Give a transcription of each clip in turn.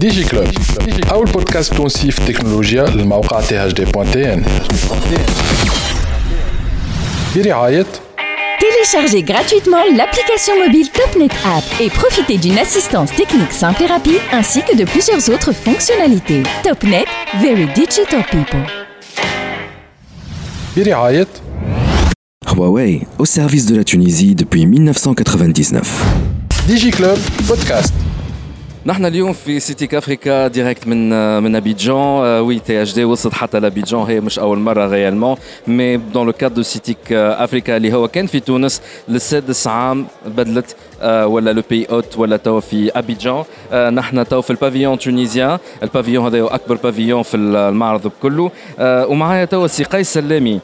ديجي كلوب أول بودكاست تونسي في التكنولوجيا للموقع تي اش دي بوان تي ان برعاية Téléchargez gratuitement l'application mobile TopNet App et profitez d'une assistance technique simple et rapide ainsi que de plusieurs autres fonctionnalités. TopNet, very digital people. برعاية Huawei, au service de la Tunisie depuis 1999. ديجي كلوب بودكاست نحن اليوم في سيتيك افريكا ديريكت من من ابيجان وي تي اش دي وصلت حتى لأبيجان. هي مش أول مرة ريالمون مي دون لو كادر دو سيتيك افريكا اللي هو كان في تونس للسادس عام بدلت آه، ولا لو بي اوت ولا توا في ابيجان آه، نحن تو في البافيون تونيزيان البافيون هذا هو أكبر بافيون في المعرض بكله. آه، ومعايا توا سي قيس سلامي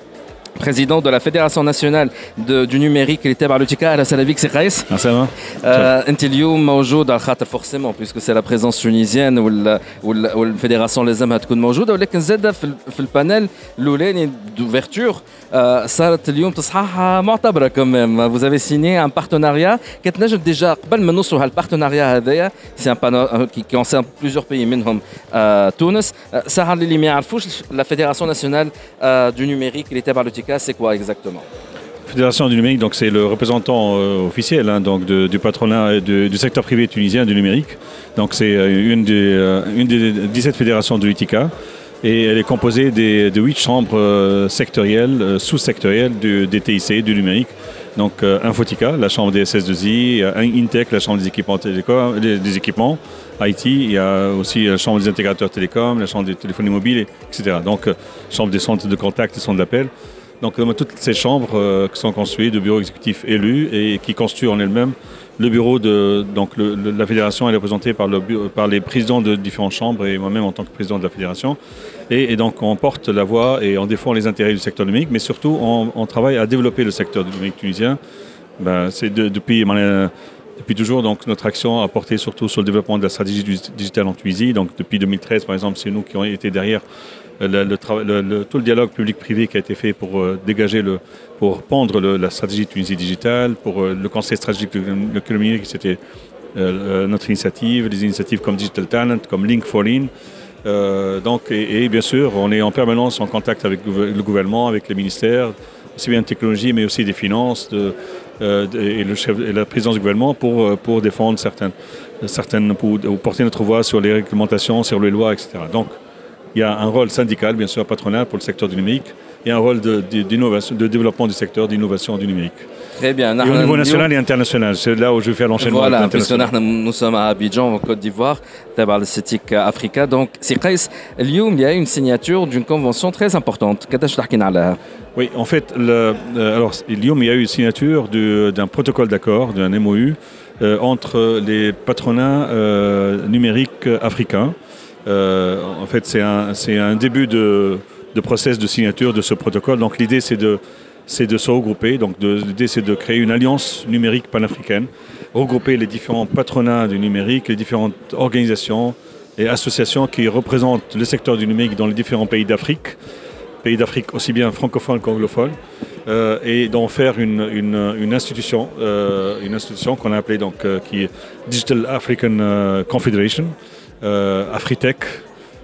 président de la Fédération nationale de, du numérique اللي تابع لوتيكا اهلا وسهلا بك سي قيس Ah, ça va آه انت اليوم موجود على خاطر فورسيمون بيسكو سي لا بريزونس تونيزيان وال وال والفيدراسيون لازمها تكون موجوده ولكن زاده في, ال- في البانيل الاولاني دوفيرتور آه صارت اليوم تصحيحه معتبره كمان vous avez signé un partenariat كتنجم ديجا قبل ما نوصلوا هالبارتناريا هذايا سي ان كي كونسيرن بليزيور بيي منهم آه تونس آه سهل اللي ما يعرفوش لا فيدراسيون ناسيونال آه دو نيميريك اللي تابع c'est quoi exactement Fédération du numérique, donc c'est le représentant euh, officiel hein, donc du patronat euh, du secteur privé tunisien du numérique. Donc c'est euh, une, des, 17 fédérations de l'UTICA et elle est composée des, de 8 chambres sectorielles, sous-sectorielles du, des TIC, du numérique. Donc Infotica, la chambre des SS2I, Intech, la chambre des équipements, des, équipements, IT, il y a aussi la chambre des intégrateurs télécoms, la chambre des téléphones mobiles, etc. Donc chambre des centres de contact et centres d'appel. Donc euh, toutes ces chambres euh, qui sont construites de bureaux exécutifs élus et qui constituent en elles-mêmes le bureau de donc la fédération est représentée par, les présidents de différentes chambres et moi-même en tant que président de la fédération. Et, donc on porte la voix et on défend les intérêts du secteur numérique, mais surtout on, travaille à développer le secteur numérique tunisien. Ben, depuis, euh, depuis toujours donc notre action a porté surtout sur le développement de la stratégie du digital en Tunisie. Donc depuis 2013 par exemple, c'est nous qui avons été derrière le- tout le dialogue public-privé qui a été fait pour euh, dégager le, pour pendre la stratégie Tunisie digitale, pour euh, le conseil stratégique de l'économie numérique, c'était euh, euh, notre initiative, des initiatives comme Digital Talent, comme Link for. Euh, donc, et, bien sûr, on est en permanence en contact avec le gouver- le gouvernement, avec les ministères, aussi bien de technologie, mais aussi des finances de- euh, de- et, la présidence du gouvernement pour, euh, défendre certaines, certaines pour porter notre voix sur les réglementations, sur les lois, etc. Donc, il y a un rôle syndical, bien sûr, patronal pour le secteur du numérique et un rôle de, de, développement du secteur d'innovation du numérique. Très bien. Et au niveau national et international, c'est là où je fais l'enchaînement. Voilà, nous sommes à Abidjan, en Côte d'Ivoire, d'abord le CETIC Africa. Donc, c'est il y a une signature d'une convention très importante. Oui, en fait, le, euh, alors, il y a eu une signature d'un protocole d'accord, d'un MOU, euh, entre les patronats euh, numériques africains euh, en fait, c'est un, début de, de process de signature de ce protocole. Donc, l'idée, c'est de, se regrouper. Donc, l'idée, c'est de créer une alliance numérique panafricaine, regrouper les différents patronats du numérique, les différentes organisations et associations qui représentent le secteur du numérique dans les différents pays d'Afrique pays d'Afrique aussi bien francophones qu'anglophones, euh, et d'en faire une, institution, euh, une institution qu'on a appelée donc, euh, qui Digital African Confederation, euh, Afritech.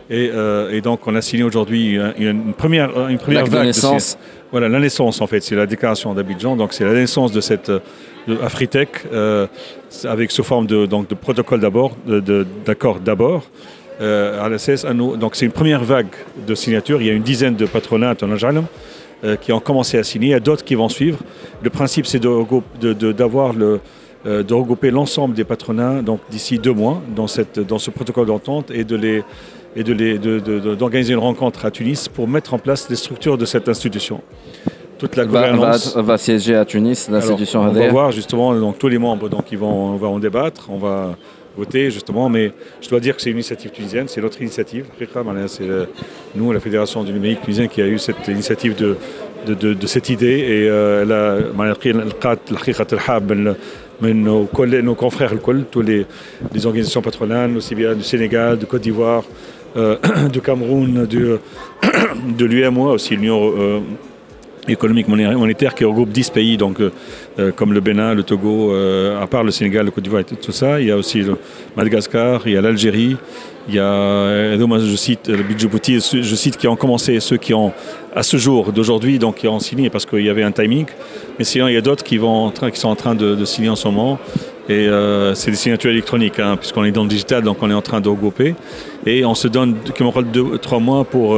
Et, euh, et donc on a signé aujourd'hui une, une première, une première L'acte de vague naissance. signes. Voilà, la naissance en fait, c'est la déclaration d'Abidjan, donc c'est la naissance de cette euh, de Afritech euh, avec sous forme de, donc, de protocole d'abord, de- de- d'accord d'abord. Euh, à la CS, à nous- donc c'est une première vague de signatures. Il y a une dizaine de patronats en Ajalem, euh, qui ont commencé à signer. Il y a d'autres qui vont suivre. Le principe, c'est de, de- de- d'avoir le, euh, euh, de regrouper l'ensemble des patronats d'ici deux mois dans, cette, dans ce protocole d'entente et de les et d'organiser de de, de, une rencontre à Tunis pour mettre en place les structures de cette institution. Toute la gouvernance. Va, siéger à Tunis l'institution On va voir justement donc, tous les membres, donc ils vont, en débattre, on va voter justement, mais je dois dire que c'est une initiative tunisienne, c'est notre initiative. C'est euh, nous, la Fédération du numérique tunisienne, qui a eu cette initiative de, de, de, de cette idée et euh, mais nos, collègues, nos confrères alcool, tous les, les, organisations patronales, aussi bien du Sénégal, du Côte d'Ivoire, euh, du Cameroun, du, euh, de l'UMOA aussi, l'Union euh, économique monétaire, qui regroupe 10 pays. Donc euh, euh, comme le Bénin, le Togo, à part le Sénégal, le Côte d'Ivoire et tout ça. Il y a aussi le Madagascar, il y a l'Algérie, il y a, je cite le Djibouti, je cite qui ont commencé, ceux qui ont, à ce jour d'aujourd'hui, donc qui ont signé parce qu'il y avait un timing. Mais sinon, il y a d'autres qui, sont en train de, signer en ce moment. Et c'est des signatures électroniques, hein, puisqu'on est dans le digital, donc on est en train de regrouper. Et on se donne, qui deux, trois mois pour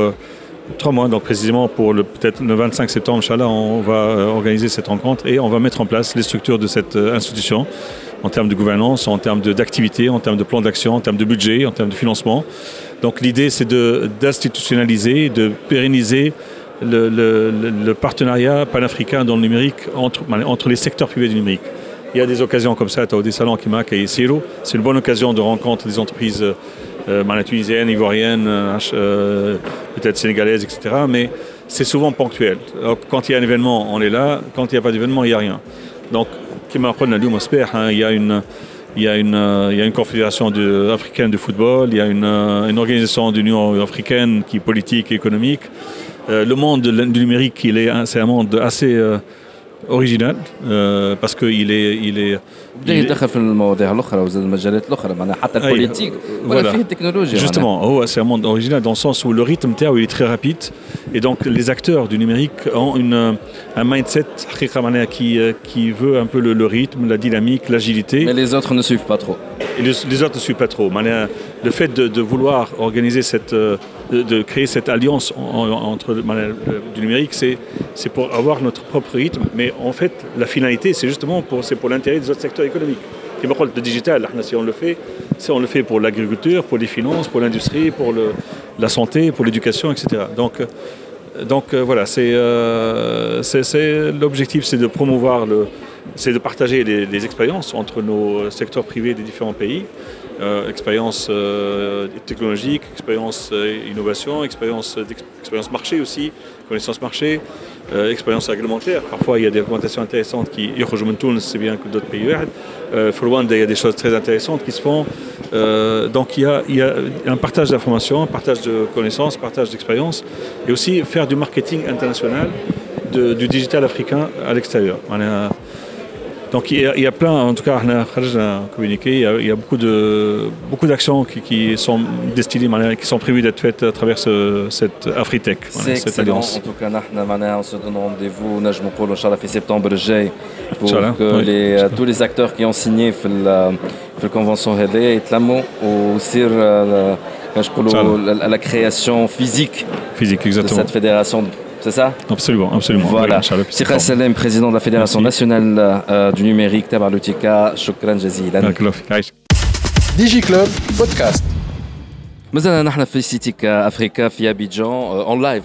trois mois, donc précisément pour le, peut-être le 25 septembre, on va euh, organiser cette rencontre et on va mettre en place les structures de cette euh, institution en termes de gouvernance, en termes d'activité, en termes de plan d'action, en termes de budget, en termes de financement. Donc l'idée, c'est d'institutionnaliser, de, pérenniser le, partenariat panafricain dans le numérique entre, entre les secteurs privés du numérique. Il y a des occasions comme ça, tu as des salons qui et Siro. C'est une bonne occasion de rencontre des entreprises euh, euh, tunisienne, ivoirienne, euh, euh, peut-être sénégalaise, etc. Mais c'est souvent ponctuel. quand il y a un événement, on est là. Quand il n'y a pas d'événement, il n'y a rien. Donc, hein, il y a une, il y a une, il y a une confédération africaine de football, il y a une, une organisation d'Union africaine qui est politique et économique. le monde du numérique, c'est un monde assez original parce qu'il est, il est بدا يدخل في المواضيع الاخرى وزاد المجالات الاخرى معناها حتى البوليتيك ولا فيه التكنولوجيا justement c'est un monde original dans le sens où le rythme il est très rapide et donc les acteurs du numérique ont une, un mindset qui, qui veut un peu le, le rythme la dynamique l'agilité mais les autres ne suivent pas trop et les, les autres ne suivent pas trop le fait de, de vouloir organiser cette de, créer cette alliance entre le, du numérique c'est pour avoir notre propre rythme mais en fait la finalité c'est justement pour, pour l'intérêt des autres secteurs économique. Le digital, si on le fait, on le fait pour l'agriculture, pour les finances, pour l'industrie, pour le, la santé, pour l'éducation, etc. Donc, euh, donc euh, voilà, euh, c'est l'objectif, c'est de promouvoir, c'est de partager les, expériences entre nos secteurs privés des différents pays, euh, expérience technologique, expérience innovation, expérience, expérience marché aussi, connaissance marché, euh, expérience réglementaire. Parfois, il y a des réglementations intéressantes qui, c'est bien que d'autres pays. Euh, il y a des choses très intéressantes qui se font. Euh, donc, il y, a, il y, a, un partage d'informations, un partage de connaissances, un partage d'expériences, et aussi faire du marketing international du digital africain à l'extérieur. Donc il y, a, il y, a, plein, en tout cas, on a communiqué, il y a, il y a beaucoup de beaucoup d'actions qui, qui, sont destinées, qui sont prévues d'être faites à travers ce, cette Afritech, voilà, cette alliance. En tout cas, on se donne rendez-vous, en septembre pour que oui, les, euh, tous les acteurs qui ont signé la, la convention RD ou aussi euh, la, la création physique, physique de cette fédération c'est ça Absolument, absolument. Voilà. Sira Salem, président de la Fédération Merci. nationale euh, du numérique, Tabar Lutika, Shukran Jazilan. DigiClub Podcast. مازلنا نحن في سيتيك افريكا في ابيجان اون لايف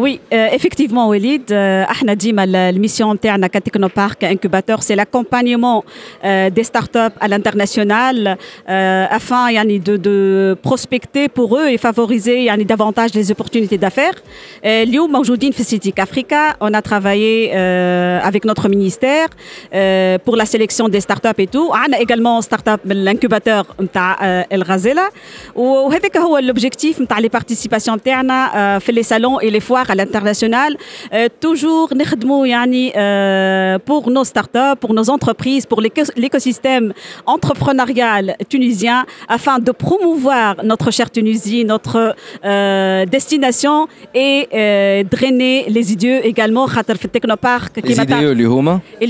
Oui, euh, effectivement, Walid, euh, la mission interne à Technopark Incubateur, c'est l'accompagnement euh, des startups à l'international euh, afin de, prospecter pour eux et favoriser davantage les opportunités d'affaires. Lyoum, aujourd'hui, Citic Africa, on a travaillé avec notre ministère pour la sélection des startups et tout. A également startup l'incubateur El Razela. L'objectif, les participations internes, fait les salons et les foires à l'international euh, toujours euh, pour nos startups pour nos entreprises pour l'écosystème entrepreneurial tunisien afin de promouvoir notre chère Tunisie notre euh, destination et drainer les idées également les idées et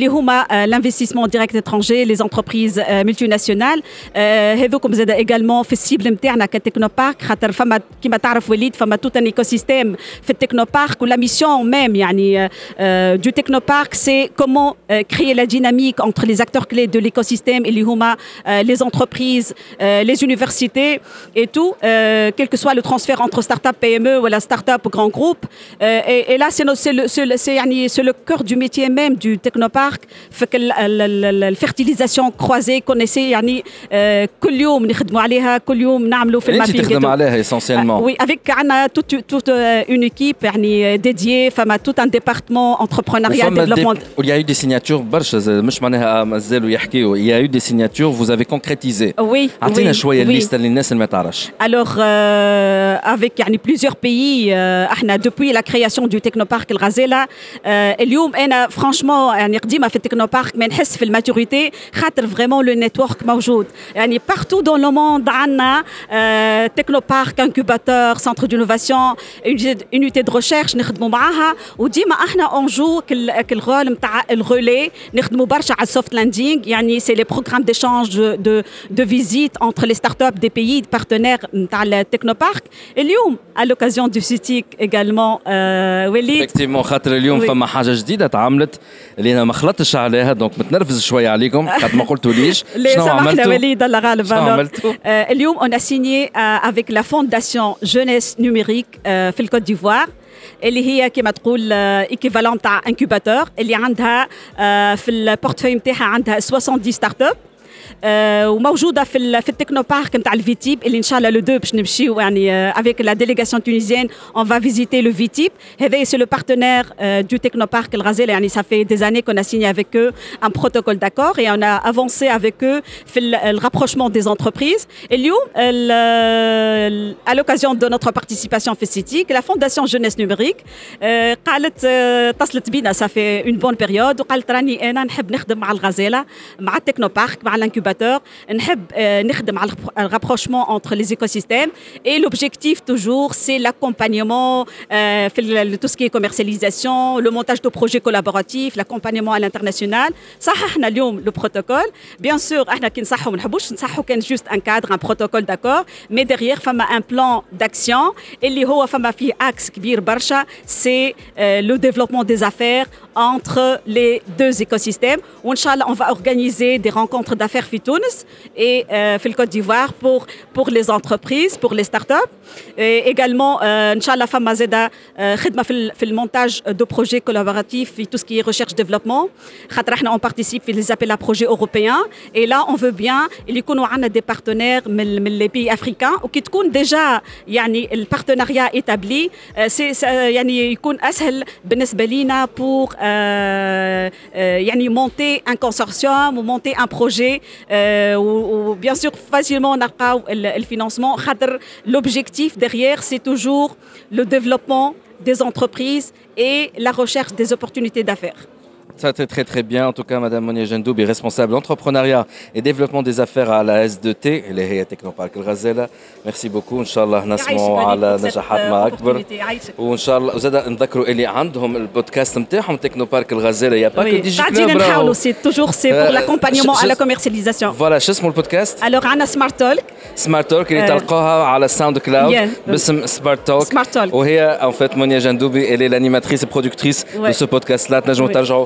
l'investissement direct étranger les entreprises multinationales comme vous êtes également fait cible interne à Technopark qui m'a تعرف وليد فما tout un écosystème في technopark ou la mission même يعني, euh, du technopark, c'est comment euh, créer la dynamique entre les acteurs clés de l'écosystème et les, huma, euh, les entreprises, euh, les universités et tout, euh, quel que soit le transfert entre start-up PME ou la start-up grand groupe. Euh, et, et là, c'est no- c'est le, c'est le- c'est يعني c'est le cœur du métier même du technopark. fait que ال- ال- ال- الفيرتيليزاسيون croisée connaissez يعني euh, كل يوم نخدموا عليها كل يوم نعملوا في انت المابينج تخدم عليها essentiellement oui, avec Anna, toute, toute euh, une équipe يعني, dédiée, femme, tout un département entrepreneuriat, وفما développement. دي- Il y a eu des signatures برشا زاد، مش معناها مازالوا يحكيوا il y a eu des signatures vous avez concrétisé Oui, اعطينا oui, شويه oui. الليسته للناس اللي ما تعرفش Alors, euh, avec يعني, plusieurs pays, euh, احنا depuis la création du technopark الغزالة euh, اليوم أنا franchement يعني قديمة في التكنوبارك ما نحس في الماتوريتي خاطر vraiment le network موجود يعني partout dans le monde عندنا euh, technopark, incubateur, centre d'innovation, unité- unité de recherche نخدموا معاها وديما احنا اونجو كالغول نتاع الرولي نخدموا برشا على السوفت لاندينغ يعني سي لي بروغرام ديشانج دو دو فيزيت entre les startups des pays partenaires نتاع التكنوبارك اليوم à l'occasion du CITIC également euh, وليد effectivement خاطر اليوم Oui. فما حاجه جديده اتعملت اللي انا ما خلطتش عليها دونك متنرفز شويه عليكم خاطر ما قلتوليش اللي شنو سامحنا عملتوا وليد الله غالب شنو alors. عملتوا Euh, اليوم on a signé euh, avec la fondation jeunesse numérique euh, في الكوت ديفوار اللي هي كما تقول ايكيفالون تاع انكوباتور اللي عندها آه، في البورتفوي نتاعها عندها 70 ستارت اب آه، وموجوده في ال- في التكنو بارك نتاع الفيتيب اللي ان شاء الله لو دو باش نمشيو يعني افيك لا ديليغاسيون تونيزيان اون فا فيزيتي لو فيتيب هذا سي لو بارتنير دو تكنو بارك الغزاله يعني ça fait des années qu'on a signé avec eux un protocole d'accord et on a avancé avec eux في ال- le rapprochement des entreprises اليوم ال- à l'occasion de notre participation في السيتيك la fondation jeunesse numérique آه، قالت آه، اتصلت بينا ça fait une bonne période وقالت راني انا نحب نخدم مع الغزاله مع التكنو بارك مع الانكوباتور conservateurs. le rapprochement entre les écosystèmes. Et l'objectif, toujours, c'est l'accompagnement, euh, tout ce qui est commercialisation, le montage de projets collaboratifs, l'accompagnement à l'international. Ça, le protocole. Bien sûr, on juste un cadre, un protocole d'accord, mais derrière, il y a un plan d'action. Et il y a un axe c'est le développement des affaires entre les deux écosystèmes وان شاء الله on va organiser des rencontres d'affaires في تونس et euh, في الكوت ديفوار pour pour les entreprises pour les startups et également euh, ان شاء الله فما زاده آه، خدمه في ال- في المونتاج دو بروجي كولابوراتيف في tout ce qui est recherche développement خاطر احنا on participe في les appels à projets européens et là on veut bien اللي يكونوا عندنا des partenaires من من les pays africains وكي تكون déjà يعني البارتناريا établi آه، سي سي- يعني يكون اسهل بالنسبه لينا pour euh, euh, يعني monter un consortium ou monter un projet euh, ou, ou bien sûr facilement نلقاو ال- الفinancement خاطر l'objectif derrière c'est toujours le développement des entreprises et la recherche des opportunités d'affaires. Ça, c'est très très bien. En tout cas, Madame Monia Jendoubi, responsable entrepreneuriat et développement des affaires à la SDT, اللي هي تكنوبارك الغزالة. Merci beaucoup. إن شاء الله نسمعوا على نجاحات ما أكبر. وإن شاء الله وزاد نذكروا اللي عندهم البودكاست نتاعهم تكنوبارك الغزالة يا با كو دي جي قاعدين كلوب نحاولوا راهو. c'est toujours c'est pour Euh, l'accompagnement je- à la je- commercialisation. فوالا شو اسمه البودكاست؟ Alors عندنا سمارت تولك سمارت توك اللي آه. تلقاها على الساوند كلاود Yeah. باسم سمارت توك Smart Talk. وهي ان فيت مونيا جندوبي اللي l'animatrice et productrice Ouais. de ce podcast لا تنجموا Oui. ترجعوا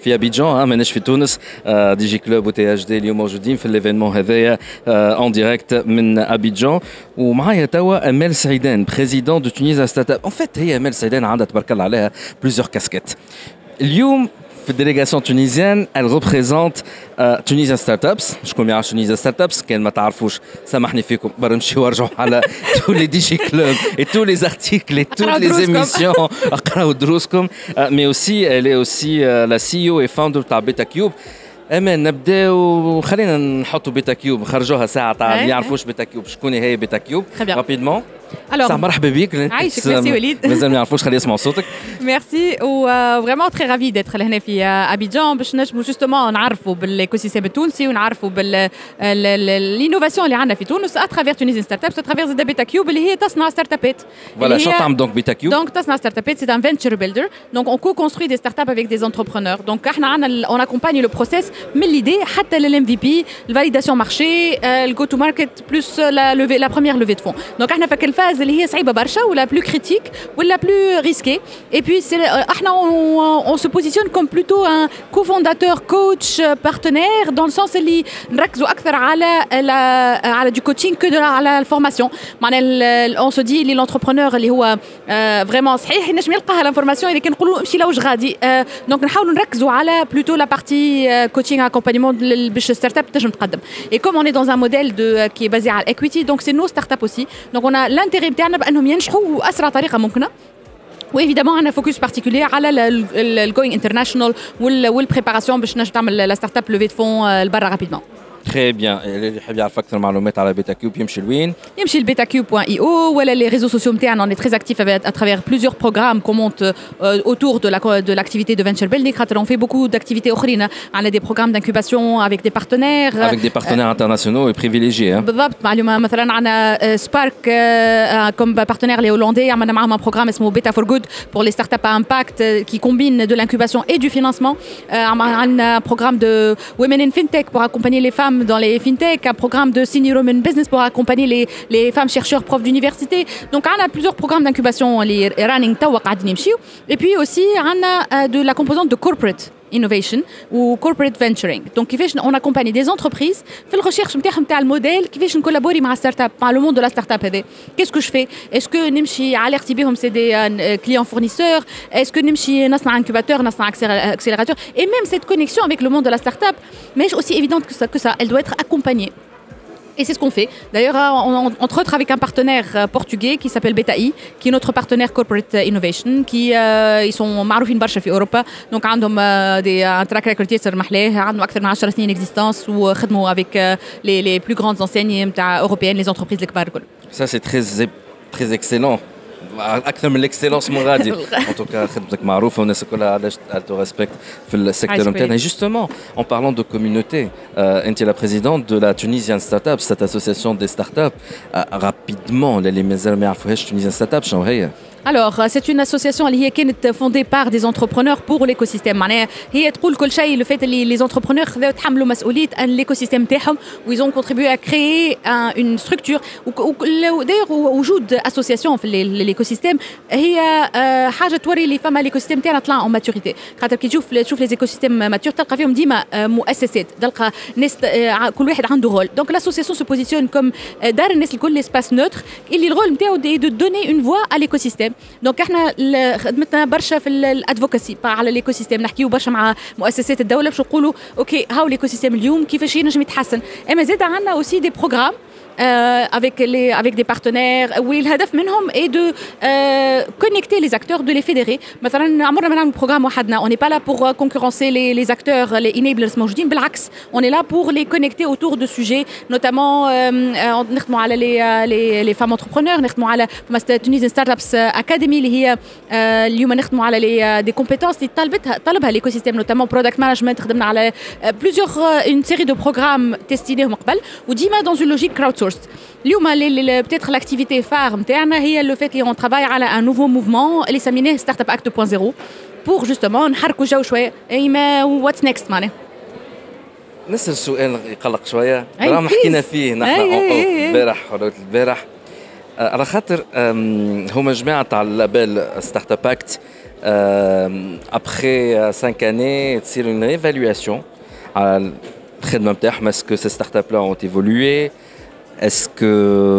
في ابيجان ها ماناش في تونس آه، دي جي كلوب وتي اش دي اليوم موجودين في الايفينمون هذايا اون ديريكت من ابيجان ومعايا توا امال سعيدان بريزيدون دو تونيزا ستارت اب ان فيت هي امال سعيدان عندها تبارك الله عليها بليزيور كاسكيت اليوم في الديليغاسيون تونيزيان elle représente آه، تونيزيان ستارت ابس شكون ما يعرفش تونيزيان ستارت ابس كان ما تعرفوش سامحني فيكم برا نمشيو ورجعوا على tous les دي جي كلوب et tous les articles et toutes اقراو les دروسكم. émissions اقراو دروسكم آه، mais aussi elle est aussi آه، la CEO et founder تاع بيتا كيوب امان نبداو خلينا نحطوا بيتا كيوب نخرجوها ساعه تاع Ouais, اللي يعرفوش بيتا كيوب شكون هي بيتا كيوب Très bien. رابيدمون Alors, مرحبا بك عايشك ميرسي وليد مازال ما يعرفوش خلي يسمعوا صوتك ميرسي وفريمون تري رافي ديتر لهنا في ابيجان باش نجموا جوستومون نعرفوا بالايكو سيستيم التونسي ونعرفوا بالانوفاسيون اللي عندنا في تونس اترافير تونيزيان ستارت اب اترافير زاد بيتا كيوب اللي هي تصنع ستارت ابات فوالا شنو تعمل دونك بيتا كيوب دونك تصنع ستارت ابات سي ان فينتشر بيلدر دونك اون كو كونستروي دي ستارت اب افيك دي انتربرونور دونك احنا عندنا اون اكومباني لو بروسيس من ليدي حتى للام في بي الفاليداسيون مارشي الجو تو ماركت بلوس لا لوفي لا بروميير لوفي دو فون دونك احنا في الفاز اللي هي صعيبه برشا ولا بلو كريتيك ولا بلو ريسكي اي بي احنا اون سو بوزيسيون كوم بلوتو ان كوفونداتور كوتش بارتنير دون سونس اللي نركزوا اكثر على على دو كوتشينغ كو على الفورماسيون معناها اون سو دي لي لونتربرونور اللي هو فريمون صحيح ينجم يلقى الانفورماسيون اللي كنقولوا له امشي لوج غادي دونك نحاولوا نركزوا على بلوتو لا بارتي كوتشينغ اكومبانيمون باش ستارت اب تنجم تقدم اي كوم اون اي دون ان موديل دو كي بازي على الاكويتي دونك سي نو ستارت اب اوسي دونك اون لانتيغي بتاعنا بأنهم ينجحوا وأسرع طريقة ممكنة. وإيفيدامون عندنا فوكس بارتيكولير على الجوينغ انترناشونال والبريباراسيون باش نجم تعمل لا ستارت اب لوفي دو فون لبرا رابيدمون تري بيان اللي يحب يعرف اكثر معلومات على بيتا كيوب يمشي لوين يمشي لبيتاكيوب.io ولا لي ريزو سوسيو نتاعنا on est très actif à travers plusieurs programmes qu'on monte euh, autour de la de l'activité de venture building خاطر on fait beaucoup d'activités اخرين على des programmes d'incubation avec des partenaires avec des partenaires internationaux et privilégiés hein. بالضبط معلومه مثلا عندنا سبارك comme partenaire les hollandais عملنا معاهم un programme اسمه Beta for Good pour les startups à impact qui combine de l'incubation et du financement عندنا un programme de women in fintech pour accompagner les femmes dans les fintech, un programme de senior women business pour accompagner les, les femmes chercheurs profs d'université. Donc on a plusieurs programmes d'incubation, les running et puis aussi on a de la composante de corporate innovation ou corporate venturing donc كيفاش on accompagne des entreprises في الريشيرش نتاعهم تاع الموديل كيفاش نكولابوري مع ستارت اب مع لو موند دو لا ستارت اب هذا qu'est-ce que je fais est-ce que نمشي alerter بهم c'est des clients fournisseurs est-ce que نمشي نصنع incubateur نصنع accélérateur et même cette connexion avec le monde de la start up mais aussi évidente que ça que ça elle doit être accompagnée et c'est ce qu'on fait. D'ailleurs, on, entre autres avec un partenaire portugais qui s'appelle BetaI, qui est notre partenaire Corporate Innovation, qui euh, ils sont معروفين برشا في اوروبا دونك عندهم دي ان تراك ريكورد ياسر محلاه عندهم اكثر من 10 سنين اكزيستانس وخدموا avec les les plus grandes enseignes نتاع européennes les entreprises الكبار الكل. Ça c'est très très excellent. اكثر من الاكسلونس من غادي ان توكا خدمتك معروفه والناس كلها علاش تو ريسبكت في السيكتور نتاعنا جوستومون ان بارلون دو كوميونيتي انت لا بريزيدونت دو لا تونيزيان ستارت اب سيت اسوسياسيون دي ستارت اب رابيدمون اللي مازال ما يعرفوهاش تونيزيان ستارت اب شنو هي؟ Alors, c'est une association qui est fondée par des entrepreneurs pour l'écosystème. هي تقول كل شيء le fait اللي les entrepreneurs خذاو تحملوا مسؤولية l'écosystème تاعهم où ils ont contribué à créer un, une structure d'ailleurs وجود association في l'écosystème هي حاجة توري اللي فما l'écosystème تاعنا طلع en maturité. خاطر كي تشوف تشوف les écosystèmes matures تلقى فيهم ديما مؤسسات تلقى ناس كل واحد عنده رول. Donc l'association se positionne comme دار الناس الكل l'espace neutre اللي الرول نتاعو de donner une voix à l'écosystème. دونك إحنا خدمتنا برشا في الأدفوكاسي على الايكو سيستيم نحكيو برشا مع مؤسسات الدولة باش نقولوا أوكي هاو الايكو سيستيم اليوم؟ كيفاش ينجم يتحسن؟ أما زاد عندنا اوسي دي بروغرام avec, les, avec des partenaires où الهدف منهم est de euh, connecter les acteurs, de les fédérer. مثلا عمرنا ما نعمل بروجرام وحدنا. On n'est pas là pour euh, concurrencer les, les acteurs, les enablers موجودين بالعكس. On est là pour les connecter autour de sujets, notamment euh, نخدموا على les, les, les femmes entrepreneurs, نخدموا على Tunisian Startups Academy اللي هي اليوم نخدموا على les, des compétences اللي طلبتها طلبها l'écosystème notamment product management خدمنا على plusieurs une série de programmes تستيناهم قبل وديما dans une logique crowdsourced. اليوم peut-être l'activité phare نتاعنا هي le fait qu'on travaille على un nouveau mouvement اللي سميناه Startup Act 2.0 pour justement نحركوا الجو شويه ايما واتس نيكست معناها نسأل سؤال يقلق شويه رانا حكينا فيه نحن البارح ولا البارح على خاطر هما جماعه تاع اللابيل ستارت اب اكت ابخي 5 اني تصير اون ايفالواسيون على الخدمه نتاعهم اسكو سي ستارت اب لا اون ايفولوي اسكو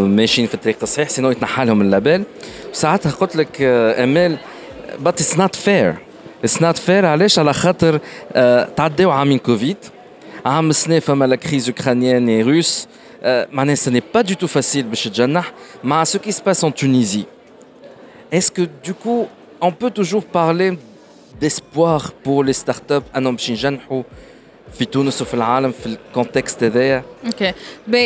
ماشيين في الطريق الصحيح سينو يتنحى لهم اللابيل وساعتها قلت لك امال بات اتس نوت فير اتس نوت فير علاش على خاطر تعداو عامين كوفيد عام سنه فما لا كريز اوكرانيان روس معناها ce n'est pas du tout facile باش تجنح مع ce qui se passe en Tunisie est-ce que du coup on peut toujours parler d'espoir pour les startups انهم باش ينجنحوا في تونس وفي العالم في الكونتكست هذايا. أوكي.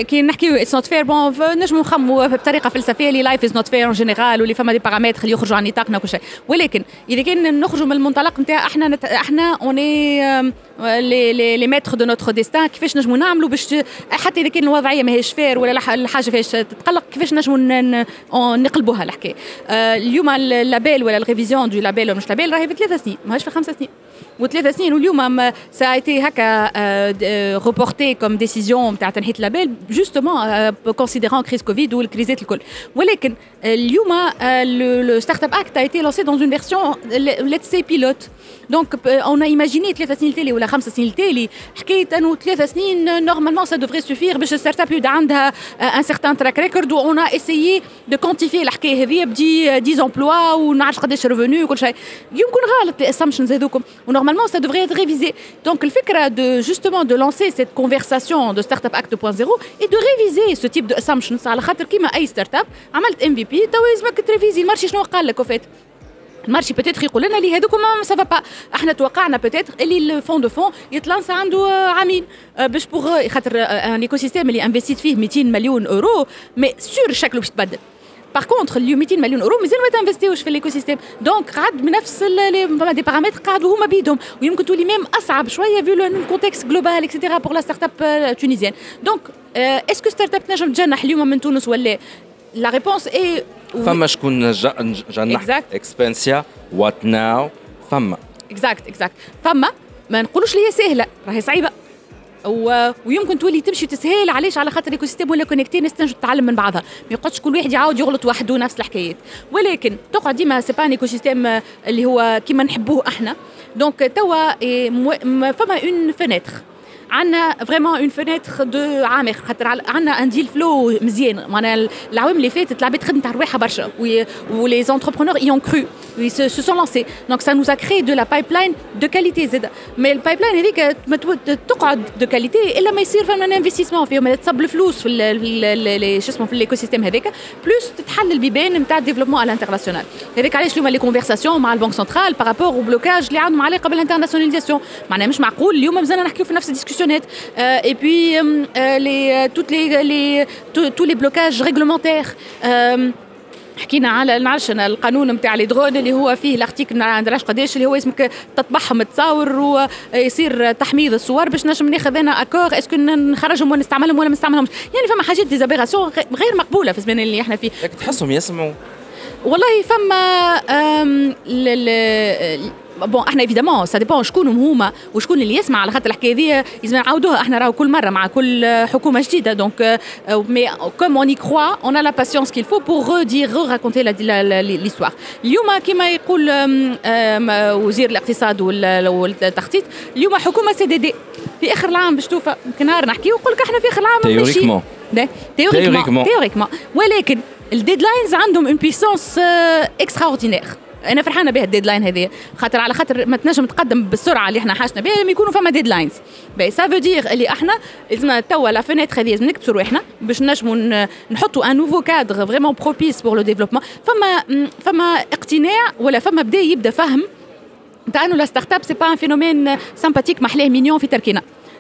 كي نحكيو اتس نوت فير بون نجموا نخموا بطريقة فلسفية اللي لايف از نوت فير اون جينيرال واللي فما دي بارامتر اللي يخرجوا عن نطاقنا وكل شيء. ولكن إذا كان نخرجوا من المنطلق نتاع إحنا نت... إحنا اوني لي لي لي ميتر دو نوتر ديستان كيفاش نجموا نعملوا باش حتى إذا كان الوضعية ماهيش فير ولا الحاجة فيهاش تتقلق كيفاش نجموا نقلبوها الحكاية؟ اليوم اللابيل ولا الريفيزيون دو لابيل ولا مش لابيل راهي في ثلاث سنين ماهيش في خمس سنين. وثلاث سنين واليوم سا ايتي هكا ريبورتي كوم ديسيزيون تاع تنحيه اللابيل جوستومون كونسيديرون كريز كوفيد والكريزات الكل ولكن اليوم لو ستارت اب اكت a été lancé dans une version let's say pilote دونك اون ايماجيني ثلاث سنين التالي ولا خمس سنين التالي حكايه انه ثلاث سنين نورمالمون سا دوفري سوفير باش الستارت اب يبدا عندها ان سيغتان تراك ريكورد و اون اسيي دو كونتيفي الحكايه هذه بدي 10 امبلوا ونعرف قداش ريفوني وكل شيء يمكن غلط الاسامبشنز هذوكم ونورمالمون سا دوفري être révisé دونك الفكره دو جوستومون دو لانسي سيت كونفرساسيون دو ستارت اب اكت 2.0 اي دو ريفيزي سو تيب دو اسامبشنز على خاطر كيما اي ستارت اب عملت ام في بي توا لازمك تريفيزي المارشي شنو قال لك وفات المارشي بوتيتر يقول لنا اللي هذوك ما سافا با احنا توقعنا بوتيتر اللي الفون دو فون يتلانس عنده عامين باش بوغ خاطر ان ايكو سيستيم اللي انفستيت فيه 200 مليون اورو مي سور شكله باش يتبدل باغ كونتر اليوم 200 مليون اورو مازال ما تنفستيوش في الايكو سيستيم دونك قعد بنفس فما دي بارامتر قعدوا هما بيدهم ويمكن تولي ميم اصعب شويه فيو الكونتكست جلوبال اكسيتيرا بور لا ستارت اب تونيزيان دونك اسكو ستارت اب تنجم تجنح اليوم من تونس ولا لا ريبونس اي فما شكون جنح اكسبانسيا وات ناو فما اكزاكت اكزاكت فما ما نقولوش اللي هي سهله راهي صعيبه و... ويمكن تولي تمشي تسهل علاش؟ على خاطر ايكو سيستيم ولا كونيكتي الناس تنجم تتعلم من بعضها. ما يقعدش كل واحد يعاود يغلط وحده نفس الحكايات. ولكن تقعد ديما سي با ايكو سيستيم اللي هو كيما نحبوه إحنا. دونك توا فما اون فينيتر عندنا فريمون اون فينيتر دو عامر خاطر عندنا ان ديل فلو مزيان معناها العوام اللي فاتت العباد خدمت على رواحها برشا ولي زونتربرونور اي اون كرو ils se, se sont lancés donc ça nous a créé de la pipeline de qualité زاد mais البايبلاين هذيك ما تقعد دو كاليتي الا ما يصير فما انفستيسمون فيهم تصب الفلوس في شو اسمه في الايكو سيستيم هذاك بلوس تتحل البيبان نتاع الديفلوبمون على الانترناسيونال هذاك علاش اليوم لي كونفرساسيون مع البنك سنترال بارابور او بلوكاج اللي عندهم علاقه بالانترناسيوناليزاسيون معناها مش معقول اليوم مازلنا نحكيو في نفس الديسكسيونات اي بوي لي توت لي لي تو لي بلوكاج ريغلومونتير حكينا على نعرفش القانون نتاع لي درون اللي هو فيه الارتيكل ما نعرفش قداش اللي هو اسمك تطبعهم تصاور ويصير تحميض الصور باش نجم ناخذ أنا اكور اسكو نخرجهم ونستعملهم ولا ما نستعملهمش يعني فما حاجات ديزابيراسيون غير مقبوله في الزمان اللي إحنا فيه تحسهم يسمعوا والله فما بون أحنا ايفيدامون سا ديبون شكون هما وشكون اللي يسمع. على خاطر الحكاية هذه لازم نعاودوها أحنا راهو كل مرة مع كل حكومة جديدة. دونك مي كوم اون on a la patience qu'il faut pour redire raconter l'histoire. اليوم كما يقول وزير الاقتصاد والتخطيط. اليوم حكومة سي دي دي في آخر العام باش توفى نهار نحكي ونقول لك إحنا في آخر العام تيوريكمون تيوريكمون ولكن الديدلاينز عندهم اون بيسونس اكسترا اوردينير أنا فرحانة بها الديدلاين هذه. خاطر على خاطر ما تنجم تقدم بالسرعة اللي إحنا حاجنا. بها لما يكونوا فما ديدلاينز باهي سا فو دير اللي إحنا لازم توا لا فينيتر هذه لازم نكبسوا رواحنا باش نجموا نحطوا ان نوفو كادر فريمون بروبيس بور لو ديفلوبمون فما فما اقتناع ولا فما بدا يبدأ فهم. تاع إنه لا ستارت اب سي با ان فينومين سامباتيك محلاه مينيون في تركينا.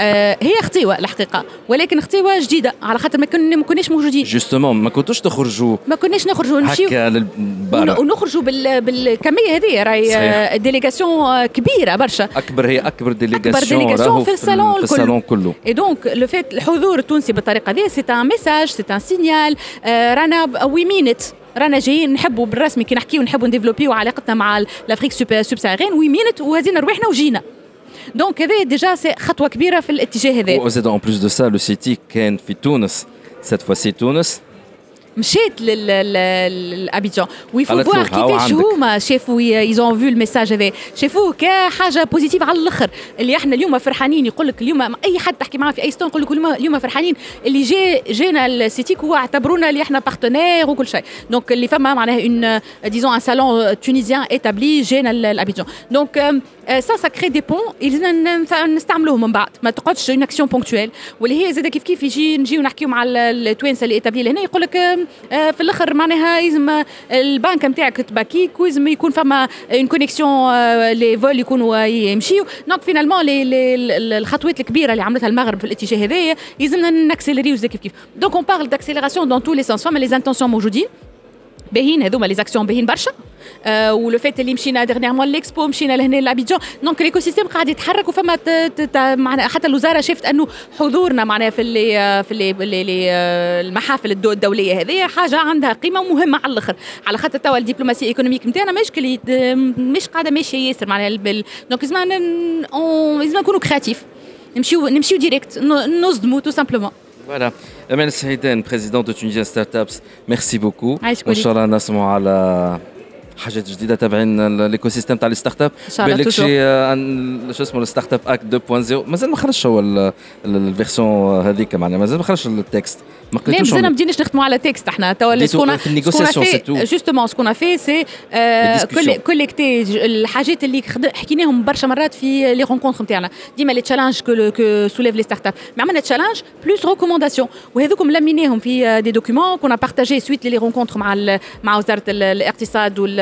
آه هي اختيوة الحقيقة ولكن اختيوة جديدة على خاطر ما كنا ما كناش موجودين. جوستومون ما كنتوش تخرجوا ما كناش نخرجوا نمشيو هكا للبرا ونخرجوا بال... بالكمية هذه راهي ديليغاسيون كبيرة برشا. أكبر هي أكبر ديليغاسيون اكبر ديليغاسيون في الصالون في الصالون كله. اي دونك لو فيت الحضور التونسي بالطريقة هذه سي ان ميساج سي ان سينيال رانا وي مينت رانا جايين نحبوا بالرسمي كي نحكيو نحبوا نديفلوبيو علاقتنا مع الافريك سوب ساغين وي مينت وهزينا رواحنا وجينا. دونك هذا ديجا سي خطوه كبيره في الاتجاه هذا وزاد اون بلوس دو سا لو سيتي كان في تونس سيت فوا سي تونس مشيت لابيجان ويفو فوار كيفاش. هما شافوا ايزون فو الميساج هذا شافوه كحاجه بوزيتيف على الآخر اللي إحنا اليوم فرحانين يقول لك اليوم اي حد تحكي معاه في اي ستون يقول لك اليوم- فرحانين اللي جا جانا السيتيك هو اعتبرونا اللي إحنا بارتنير وكل شيء دونك اللي فما معناها اون ديزون ان سالون تونيزيان ايتابلي جانا لابيجان دونك سا سا كري دي بون لازمنا نستعملوهم من بعد ما تقعدش اون اكسيون بونكتويل واللي هي زاد كيف كيف يجي نجيو نحكيو مع ال- التوانسه اللي ايتابلي هنا يقول لك في الأخر معناها لازم البنك نتاعك تباكيك ولازم يكون فما اون كونيكسيون لي فول يكونوا يمشيو دونك فينالمون الخطوات الكبيره اللي عملتها المغرب في الاتجاه هذايا يلزمنا ناكسيليريو زي كيف كيف دونك اون بارل داكسيليراسيون دون تو لي سونس فما لي انتونسيون موجودين باهين هذوما لي زاكسيون باهين برشا. آه ولو فات اللي مشينا ديرنيغمون ليكسبو مشينا لهنا لابيجان دونك ليكو سيستيم قاعد يتحرك وفما معناها حتى الوزارة شافت أنه حضورنا معناها في اللي في اللي اللي- آه، المحافل الدو- الدولية هذه حاجة عندها قيمة ومهمه على الأخر. على خاطر توا الدبلوماسية ايكونوميك نتاعنا مش مش قاعدة ماشية ياسر معناها دونك لازم لازم نكونوا كرياتيف نمشيو نمشيو ديريكت نصدموا تو سامبلومون Voilà. Amel Saïden, président de Tunisian Startups, merci beaucoup. حاجات جديدة تابعين الايكو سيستم تاع الستارت اب بالك. شي آه، شو اسمه الستارت اب اكت 2.0 مازال ما خرجش هو ال- ال- الفيرسيون هذيك معناها. مازال ما خرجش التكست. ما لا قريتوش مازال ما بديناش نخدموا على تكست إحنا. توا اللي ديتو سكون في النيغوسياسيون، c'est tout. جوستومون سكون في سي. كوليكتي الحاجات اللي حكيناهم برشا مرات في لي رونكونتر نتاعنا ديما لي تشالنج كو سوليف لي ستارت اب عملنا تشالنج بلوس ريكومونداسيون وهذوكم لميناهم في دي دوكيومون كنا بارتاجي سويت لي رونكونتر مع مع وزارة ال- الإقتصاد وال-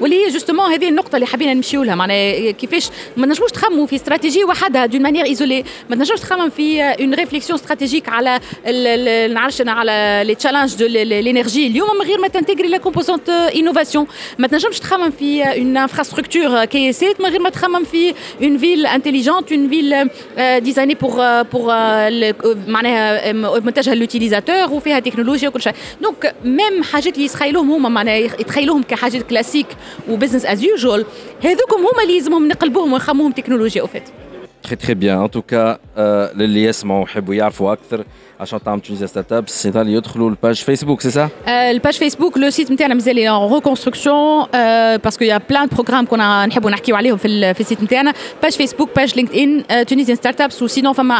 واللي هي جوستومون هذه النقطة اللي حبينا نمشيو لها. معناها كيفاش ما نجموش تخمموا في استراتيجي وحدها دون مانيير ايزولي ما تنجمش تخمم في اون ريفليكسيون استراتيجيك على نعرفش أنا على لي تشالنج دو لينيرجي اليوم من غير ما تنتجري لا كومبوزونت انوفاسيون ما تنجمش تخمم في اون انفراستركتور كيسات من غير ما تخمم في اون فيل انتيليجونت اون فيل ديزايني بور بور معناها متجهه للوتيليزاتور وفيها تكنولوجيا وكل شيء. دونك ميم حاجات اللي يتخيلوهم هما معناها يتخيلوهم كحاجات كلاسيك وبزنس از يوجوال هذوكم هما اللي لازمهم نقلبوهم ونخموهم تكنولوجيا أوفيت. تري تري بيان ان توكا للي يسمعوا ويحبوا يعرفوا أكثر. عشان تعمل تونيزيا ستارت اب سيطال يدخلوا الباج فيسبوك سي سا الباج فيسبوك لو سيت نتاعنا مازال ان ريكونستركسيون باسكو يا بلان بروغرام كنا نحبوا نحكيو عليهم في ال- في السيت نتاعنا باج فيسبوك باج لينكد ان تونيزيان ستارت ابس وسينون فما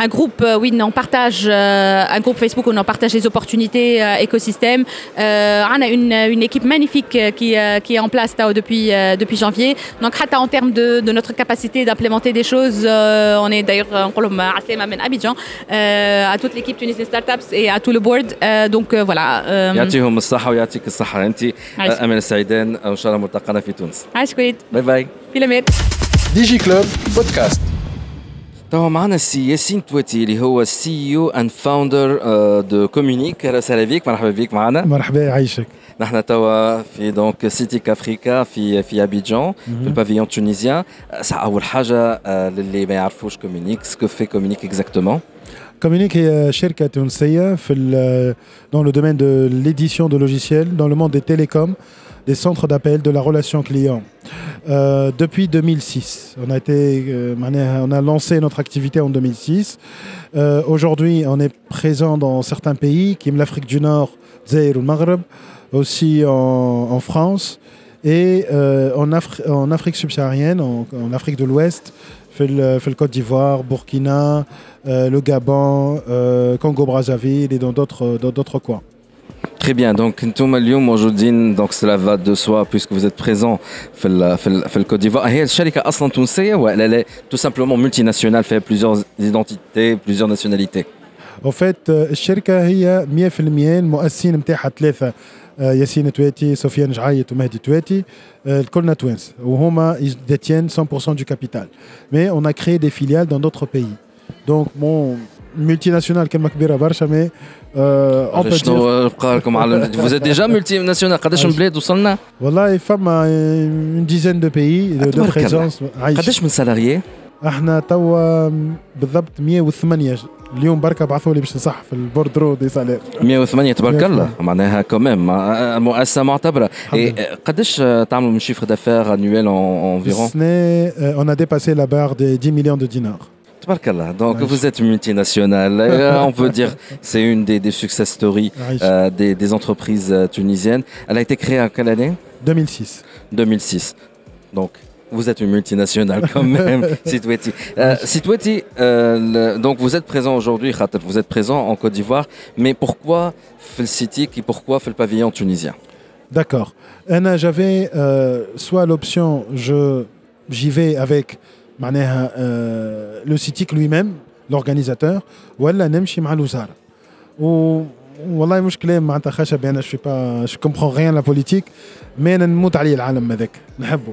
ان جروب وين اون بارتاج ان جروب فيسبوك وين اون بارتاج لي اوبورتونيتي ايكو سيستيم عندنا une une équipe magnifique euh, qui euh, qui est en place Tao, depuis euh, depuis janvier donc حتى en termes de de notre capacité d'implémenter des choses euh, on est d'ailleurs euh, نقول لهم عسلامة من Abidjan euh, à toute l'équipe Tunisian Startups et à tout le board Euh, donc euh, voilà euh, يعطيهم الصحه ويعطيك الصحه انت عايش. امل السعيدان وان شاء الله ملتقانا في تونس عايش كويت باي باي في الأمان ديجي كلوب بودكاست توا معنا السي ياسين تواتي اللي هو سي يو اند فاوندر دو كومونيك اهلا وسهلا بك مرحبا بك معنا مرحبا يعيشك نحن توا في دونك سيتيك افريكا في في ابيجان في البافيون تونيزيان ساعة اول حاجه آه، للي ما يعرفوش كومونيك سكو في كومونيك اكزاكتومون كومونيك هي شركة تونسية في ال- dans le domaine de l'édition de logiciels, dans le monde des télécoms, des centres d'appel, de la relation client. Euh, depuis 2006, on a, été, euh, معناها- on a lancé notre activité en 2006. Euh, Aujourd'hui, on est présent dans certains pays, comme l'Afrique du Nord, Zaire ou le Maghreb, aussi en, en France et euh, en, Afri- en Afrique subsaharienne, en, en Afrique de l'Ouest, في ال- في الكوت ديفوار بوركينا euh, le Gabon euh, Congo Brazzaville et dans d'autres dans d'autres coins Très bien, donc انتم اليوم موجودين donc cela va de soi puisque vous êtes présent في ال في ال في الكوت ديفوار هي الشركة أصلا تونسية ولا لا tout simplement multinationale fait plusieurs identités plusieurs nationalités En fait euh, الشركة هي 100% المؤسسين نتاعها ثلاثة آه، ياسين تواتي سفيان جعايت ومهدي تواتي آه، الكلنا توانس وهما ils détiennent 100% du capital mais on a créé des filiales dans d'autres pays donc mon multinationale كلمه كبيره برشا مي euh, on peut dire شنو بقى لكم على vous êtes déjà multi national قداش من بلاد وصلنا والله فما une dizaine de pays de, de تبارك الله. présence عايش قداش من سالاريي احنا توا بالضبط 108 اليوم بركه بعثوا لي باش نصح في البوردرو دي سالير 108 تبارك 108. الله معناها كوميم مؤسسه معتبره إيه، قداش تعملوا من شيفر دافير انويل انفيرون السنه euh, on a dépassé la barre des 10 millions de dinars تبارك الله donc Ouais. vous êtes multinationale Euh, on peut dire c'est une des, des success stories عايش. euh, des, des entreprises euh, tunisiennes elle a été créée en quelle année 2006 2006 donc vous êtes une multinationale quand même, Sitweti. Euh, Sitweti, euh, le- donc vous êtes présent aujourd'hui, Khatab, vous êtes présent en Côte d'Ivoire, mais pourquoi fait le City et pourquoi fait le pavillon tunisien D'accord. Anna, j'avais euh, soit l'option, je j'y vais avec معناها, euh, le CITIC lui-même, l'organisateur, ou elle نمشي مع الوزارة. و والله مش كلام معناتها خشب انا شو با جو كومبخون ريان لا بوليتيك مي انا نموت عليه العالم هذاك نحبه و...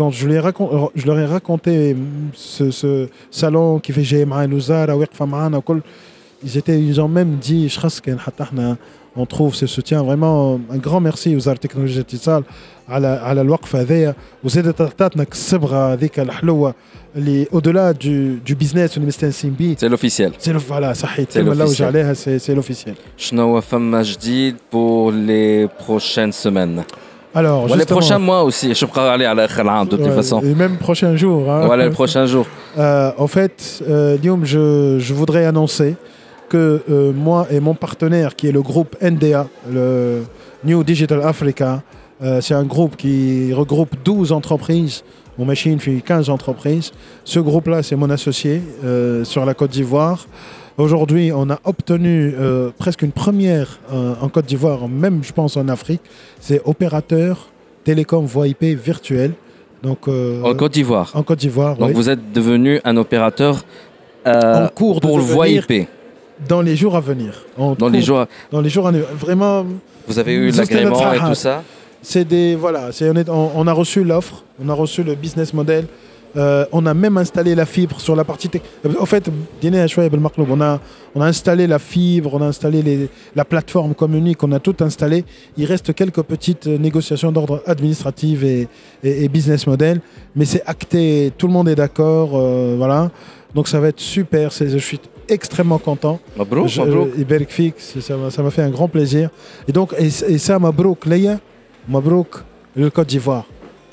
quand je, lui ai racon- je leur ai raconté ce, ce salon qui fait جاي معايا الوزاره واقفه معانا وكل ils étaient ils ont même dit شخص كان حتى احنا on trouve ce soutien vraiment un grand merci وزاره التكنولوجيا الاتصال على على الوقفه هذيا وزادت عطاتنا الصبغه هذيك الحلوه اللي اودولا دو دو بيزنس اللي مستانسين بيه سي لوفيسيال سي لو فوالا صحيت C'est كلمه نلوج l'officiel. عليها سي سي لوفيسيال شنو فما جديد pour les prochaines semaines Alors, les prochains mois aussi, je pourrais aller à la de toute façon. Et même prochain jour. Hein. Voilà, le prochain jour. Euh, en fait, euh, je, voudrais annoncer que euh, moi et mon partenaire, qui est le groupe NDA, le New Digital Africa, euh, c'est un groupe qui regroupe 12 entreprises. Mon machine fait 15 entreprises. Ce groupe-là, c'est mon associé sur la Côte d'Ivoire. Aujourd'hui, on a obtenu euh, presque une première euh, en Côte d'Ivoire, même je pense en Afrique. C'est opérateur télécom voix IP virtuel. Donc, euh, en Côte d'Ivoire en Côte d'Ivoire. donc oui. vous êtes devenu un opérateur en cours pour le voix IP dans les jours à venir. En dans les jours dans les jours à venir. Vraiment, vous avez eu l'agrément et tout ça c'est des voilà, c'est on, est- on- on a reçu l'offre, on a reçu le business model. Euh, on a même installé la fibre sur la partie technique. En fait, on a, on a installé la fibre, on a installé la plateforme communique, on a tout installé. Il reste quelques petites euh, négociations d'ordre administratif et, business model, mais c'est acté, tout le monde est d'accord. Euh, voilà. Donc ça va être super, je suis extrêmement content. Mabrouk, je, mabrouk. Ça m'a fait un grand plaisir. Et donc, et, et ça, Mabrouk, Leia, Mabrouk, le Côte d'Ivoire.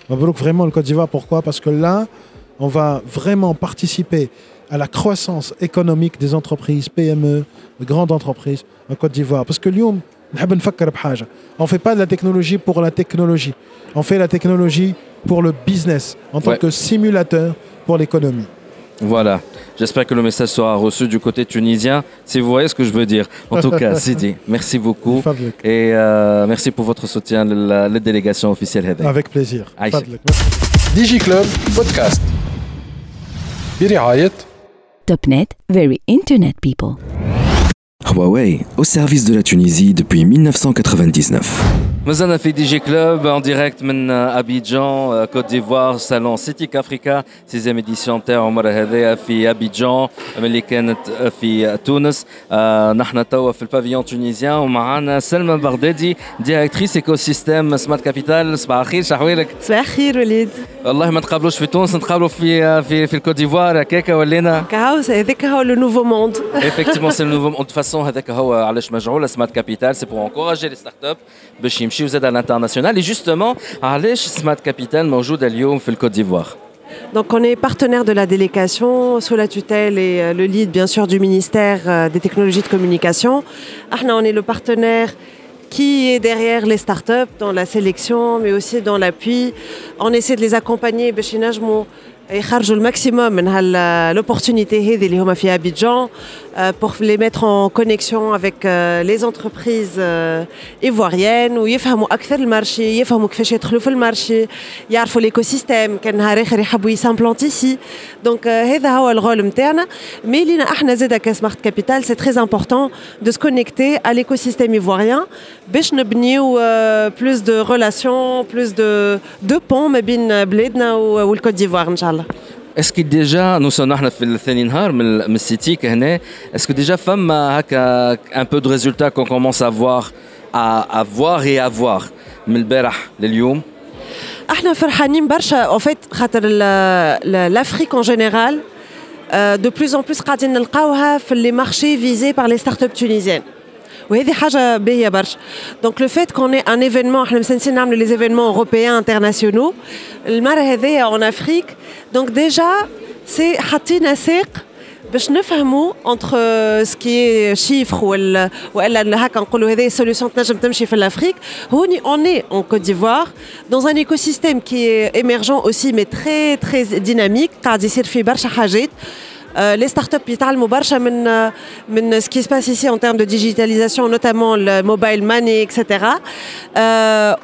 Mabrouk, vraiment le Côte d'Ivoire, pourquoi? Parce que là, on va vraiment participer à la croissance économique des entreprises, PME, grandes entreprises en Côte d'Ivoire. Parce que Lyon, on ne fait pas de la technologie pour la technologie. On fait la technologie pour le business, en tant que simulateur pour l'économie. Voilà. J'espère que le message sera reçu du côté tunisien, si vous voyez ce que je veux dire. En tout cas, Sidi, merci beaucoup. Fabuleux. Et euh, merci pour votre soutien, la, la délégation officielle. Avec plaisir. Digiclub Podcast. برعاية Topnet, very internet people. Huawei, au service de la Tunisie depuis 1999. مازلنا في دي جي كلوب en direct من ابيجان كوت ديفوار صالون سيتيك افريكا سيزيام اديسيون تاعو المره هذيا في ابيجان اللي كانت في تونس آه، نحن توا في البافيون تونيزيان ومعنا سلمى بغدادي ديريكتريس ايكو سيستيم سمارت كابيتال صباح الخير شحوالك صباح الخير وليد والله ما نتقابلوش في تونس نتقابلوا في في في الكوت ديفوار هكاك ولينا كهو هذاك هو لو نوفو موند effectivement c'est le nouveau de toute façon هذاك هو علاش مجعول سمارت كابيتال سي بور انكوراجي لي ستارت اب باش يمشيو زاد على الانترناسيونال اي جوستومون علاش سمارت كابيتال موجوده اليوم في الكوت ديفوار Donc on est partenaire de la délégation sous la tutelle et euh, le lead bien sûr du ministère euh, des technologies de communication. Ahna, on est le partenaire qui est derrière les startups dans la sélection mais aussi dans l'appui. On essaie de les accompagner باش ينجموا يخرجوا الماكسيموم من l'opportunité هذه اللي هما في Abidjan euh, pour les mettre en connexion avec euh, les entreprises euh, ivoiriennes ويفهموا اكثر المارشي يفهموا كيفاش يدخلوا في المارشي يعرفوا l'écosystème كان نهار اخر يحبوا يسامبلونتي ici donc هذا هو الرول نتاعنا مي لينا احنا زاده كسمارت كابيتال سي تري امبورطون de se connecter à l'écosystème ivoirien باش نبنيو plus de relations plus de de ponts ما بين بلادنا والكوت ديفوار ان شاء الله Est-ce que déjà, nous sommes احنا في الثاني نهار من من السيتي كهنا est-ce que déjà فما هكا un peu de résultats qu'on commence à voir à, à voir et à voir من البارح لليوم احنا فرحانين برشا en fait خاطر l'Afrique en général euh, de plus en plus قاعدين نلقاوها في les marchés visés par les startups tunisiennes وهذه حاجه باهيه برشا دونك لو فيت كون ان ايفينمون احنا مسنسين نعملوا لي ايفينمون اوروبيان انترناسيونال المره هذيا اون افريك دونك ديجا سي حاطين ساق باش نفهموا انتر سكي شيفر ولا ولا هكا نقولوا هذه سوليوشن تنجم تمشي في الافريك هوني اون اي ان كوت ديفوار dans un écosystème qui est émergent aussi mais très très dynamique قاعد يصير فيه برشا حاجات les startups يتعلموا برشا من من ce qui se passe ici en termes de digitalisation notamment le mobile money etc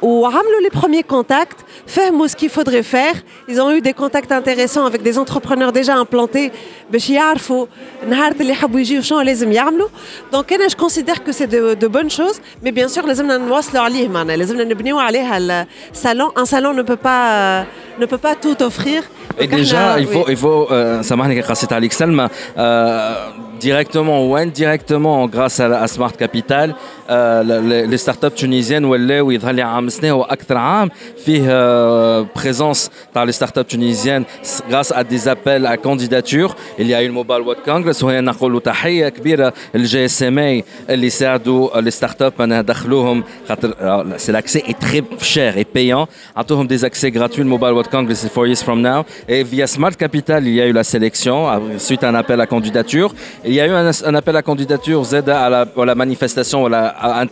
وعملوا les premiers contacts فهموا ce qu'il faudrait faire ils ont eu des contacts intéressants avec des entrepreneurs déjà implantés باش يعرفوا نهار اللي يحبوا يجيو شنو لازم يعملوا دونك انا جو كونسيدير كو سي دو, de bonnes choses mais bien sûr لازمنا نواصلوا عليه معنا لازمنا نبنيو عليها الصالون un salon ne peut pas ne peut pas tout offrir Et déjà, il faut, il faut, euh, سامحني قصيت عليك Salma. Euh, directement ou indirectement grâce à, à Smart Capital les startups tunisiennes ولاو يظهر لي عام سنه واكثر عام فيه présence تاع les startups tunisiennes grâce à des appels à candidature il y a eu le Mobile World Congress وهنا نقولوا تحيه كبيره للجي اس ام اي اللي ساعدوا les startups ان دخلوهم خاطر c'est l'accès est très cher et payant عطوهم des accès gratuits le Mobile World Congress four years from now et via Smart Capital il y a eu la sélection suite à un appel à candidature il y a eu un, appel à candidature Z à la, à la manifestation à, la,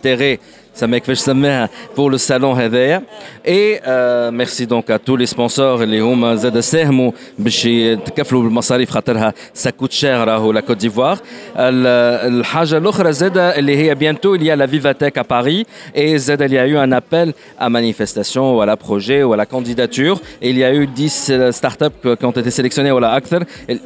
à intérêt سماك كيفاش سماها pour le salon هذايا et euh, merci donc à tous les sponsors اللي هما زاد ساهموا باش يتكفلوا بالمصاريف خاطرها ça coûte cher راهو لا كوت ديفوار الحاجه الاخرى زاد اللي هي bientôt il y a la Vivatech à Paris et زاد il y a eu un appel à manifestation ou à la projet ou à la candidature et il y a eu 10 startups qui ont été sélectionnées ou la أكثر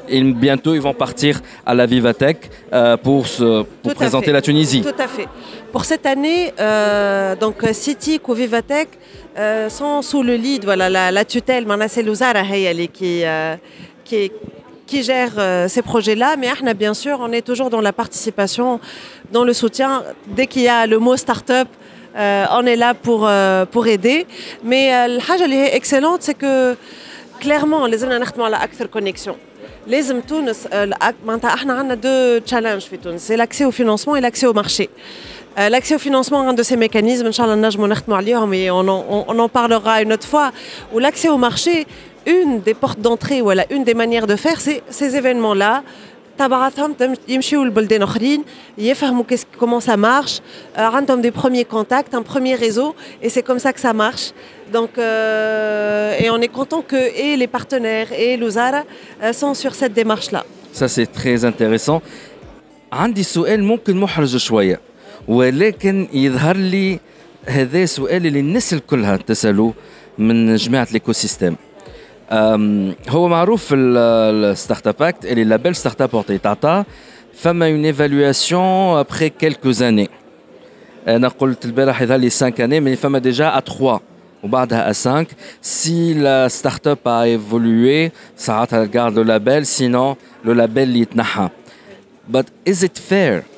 et bientôt ils vont partir à la Vivatech euh, pour se, pour présenter fait. la Tunisie tout à fait pour cette année, euh, donc City ou Vivatech euh, sont sous le lead, voilà, la, la tutelle, c'est Louzara qui, euh, qui, qui gère euh, ces projets-là. Mais Ahna, bien sûr, on est toujours dans la participation, dans le soutien. Dès qu'il y a le mot start-up, euh, on est là pour, euh, pour aider. Mais la chose excellente, c'est que clairement, les hommes ont la connexion. لازم تونس معناتها احنا عندنا دو تشالنج في تونس سي لاكسي au financement et l'accès au marché. Euh, L'accès au financement, un de ces mécanismes, Inch'Allah, mais on en, on, on en parlera une autre fois, où l'accès au marché, une des portes d'entrée, voilà, une des manières de faire, c'est ces événements-là. تبعثهم يمشيوا لبلدان اخرين يفهموا comment ça marche عندهم des premiers contacts un premier réseau et c'est comme ça que ça marche donc euh, et on est content que et les partenaires et l'Ouzara euh, sont sur cette démarche là ça c'est très intéressant عندي سؤال ممكن محرج شويه ولكن يظهر لي هذا سؤال اللي الناس الكلها تسالوه من جماعة الايكو سيستيم هو معروف الستارت اب اكت اللي لابيل ستارت اب تعطى فما اون ايفالواسيون ابخي كيلكوز اني أنا قلت البارح يظهر لي 5 اني مي فما ديجا ا 3 وبعدها à 5 si la start-up a évolué ساعتها garde le label sinon le label يتنحى. But is it fair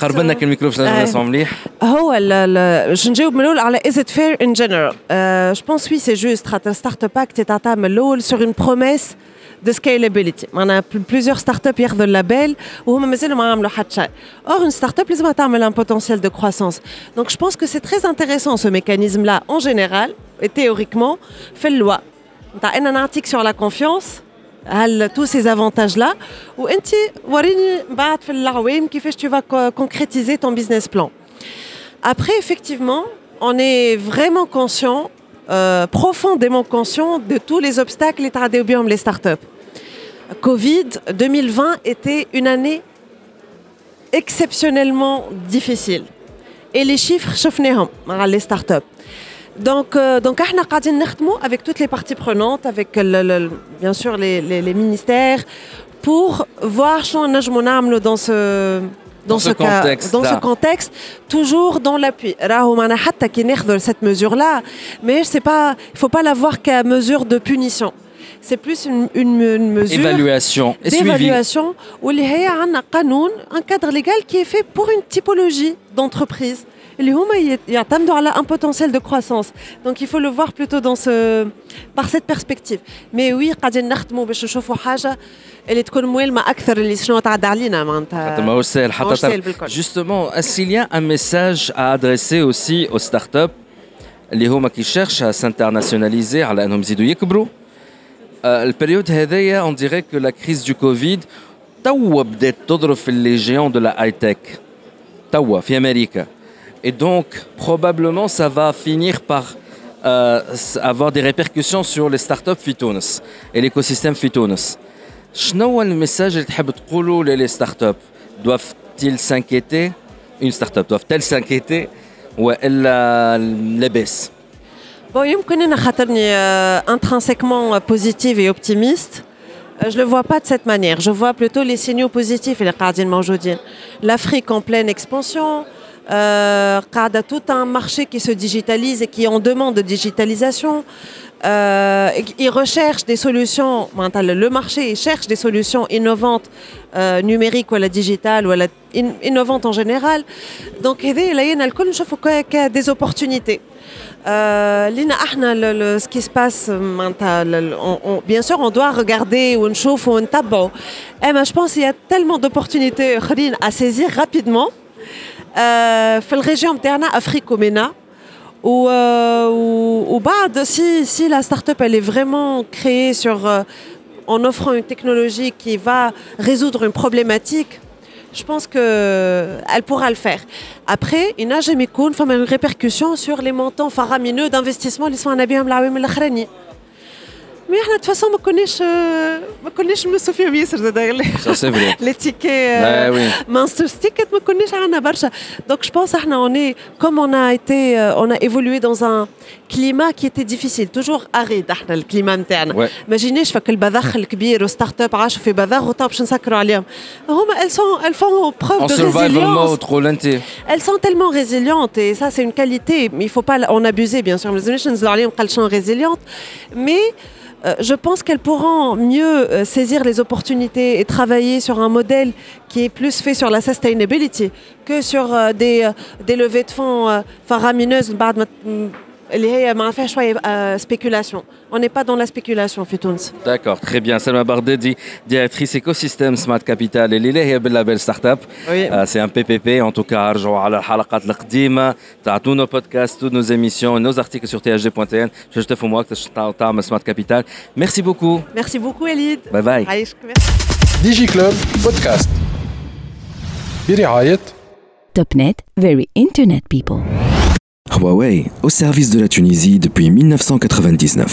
قرب لنا الميكرو باش نجم نسمع مليح هو باش نجاوب من الاول على از ات فير ان جنرال جو بونس وي سي جوست خاطر ستارت اب اكت تعطى من الاول سور اون بروميس de scalability. On a plusieurs startups hier de label où on le Or, une startup, les a un potentiel de croissance. Donc, je pense que c'est très intéressant ce mécanisme-là en général et théoriquement. Fait le loi. Tu as un article sur la confiance. tous ces avantages-là, ou tu vas concrétiser ton business plan. Après, effectivement, on est vraiment conscient euh, profondément conscient de tous les obstacles les traditions les startups. Covid 2020 était une année exceptionnellement difficile. Et les chiffres شفناهم les startups. Donc, euh, donc avec toutes les parties prenantes, avec bien sûr les, les, ministères, pour voir ce qu'on dans ce, dans, ce, contexte, dans ce contexte, toujours dans l'appui. cette mesure-là, mais il ne faut pas la voir qu'à mesure de punition. C'est plus une, une, mesure d'évaluation d'évaluation où il y a un cadre légal qui est fait pour une typologie d'entreprise. Il y a un potentiel de croissance. Donc il faut le voir plutôt dans ce, par cette perspective. Mais oui, قاعدين نخدموا باش نشوفوا حاجه اللي تكون ملمه اكثر اللي شنو تعدى علينا معناتها ماهوش سهل حتى justement est-ce qu'il y a un message à adresser aussi aux startups اللي هما qui cherchent à s'internationaliser على انهم يزيدوا يكبروا البريود هذايا on dirait que la crise du Covid توا بدات تضرب في les géants de la high tech توا في امريكا et donc probablement ça va finir par euh, avoir des répercussions sur les startups Fitones et l'écosystème Fitones. شنو الميساج اللي تحب تقوله للي ستارت اب doivent-ils s'inquiéter une startup doivent-elles s'inquiéter والا لاباس Bon, يمكن انا خاطرني intrinsèquement positive et optimiste. Je ne le vois pas de cette manière. Je vois plutôt les signaux positifs et les قاعدين موجودين. L'Afrique en pleine expansion, euh, tout un marché qui se digitalise et qui en demande de digitalisation. Euh, ils recherchent des solutions, le marché cherche des solutions innovantes euh, numériques ou à la digitale ou à la innovantes en général. Donc, il y a des opportunités. Euh, ce qui se passe, bien sûr, on doit regarder ou chauffe ou tabou. Eh ben, je pense qu'il y a tellement d'opportunités à saisir rapidement. Euh, في الريجيون نتاعنا افريك ومينا وبعد si si la start-up elle est vraiment créée sur euh, en offrant une technologie qui va résoudre une problématique je pense qu'elle pourra le faire. Après, il n'a jamais une répercussion sur les montants faramineux d'investissement qui sont en abîme là mais de toute façon, on ne connaît pas Sophie Ouisser. Ça, c'est vrai. Les tickets euh, oui. Monsters Ticket, on ne connaît pas Donc, je pense qu'on est, comme on a, été, euh, on a évolué dans un climat qui était difficile, toujours aride, le climat interne. Imaginez, je fais que le bazar, le kbir, le start-up, ah, je fais bazar, autant je ne sais pas Elles sont, elles font preuve de résilience. Mode, elles sont tellement résilientes et ça, c'est une qualité. Mais il ne faut pas en abuser, bien sûr. Les Nations, elles sont résilientes. Mais euh, je pense qu'elles pourront mieux euh, saisir les opportunités et travailler sur un modèle qui est plus fait sur la sustainability que sur euh, des, des levées de fonds faramineuses اللي هي ما فيها شويه spéculation on n'est pas dans la spéculation في تونس d'accord très bien Selma Bardedi directrice écosystème smart capital اللي هي باللابel ستارت اب c'est un PPP en tout cas ارجعوا على الحلقات القديمه تعطوا nos podcasts toutes nos émissions nos articles sur thg.tn باش تفهموا اكثر تعمل سمارت كابيتال merci beaucoup merci beaucoup Elide bye bye ديجي كلوب بودكاست برعايه توب نت very internet people Huawei, au service de la Tunisie depuis 1999.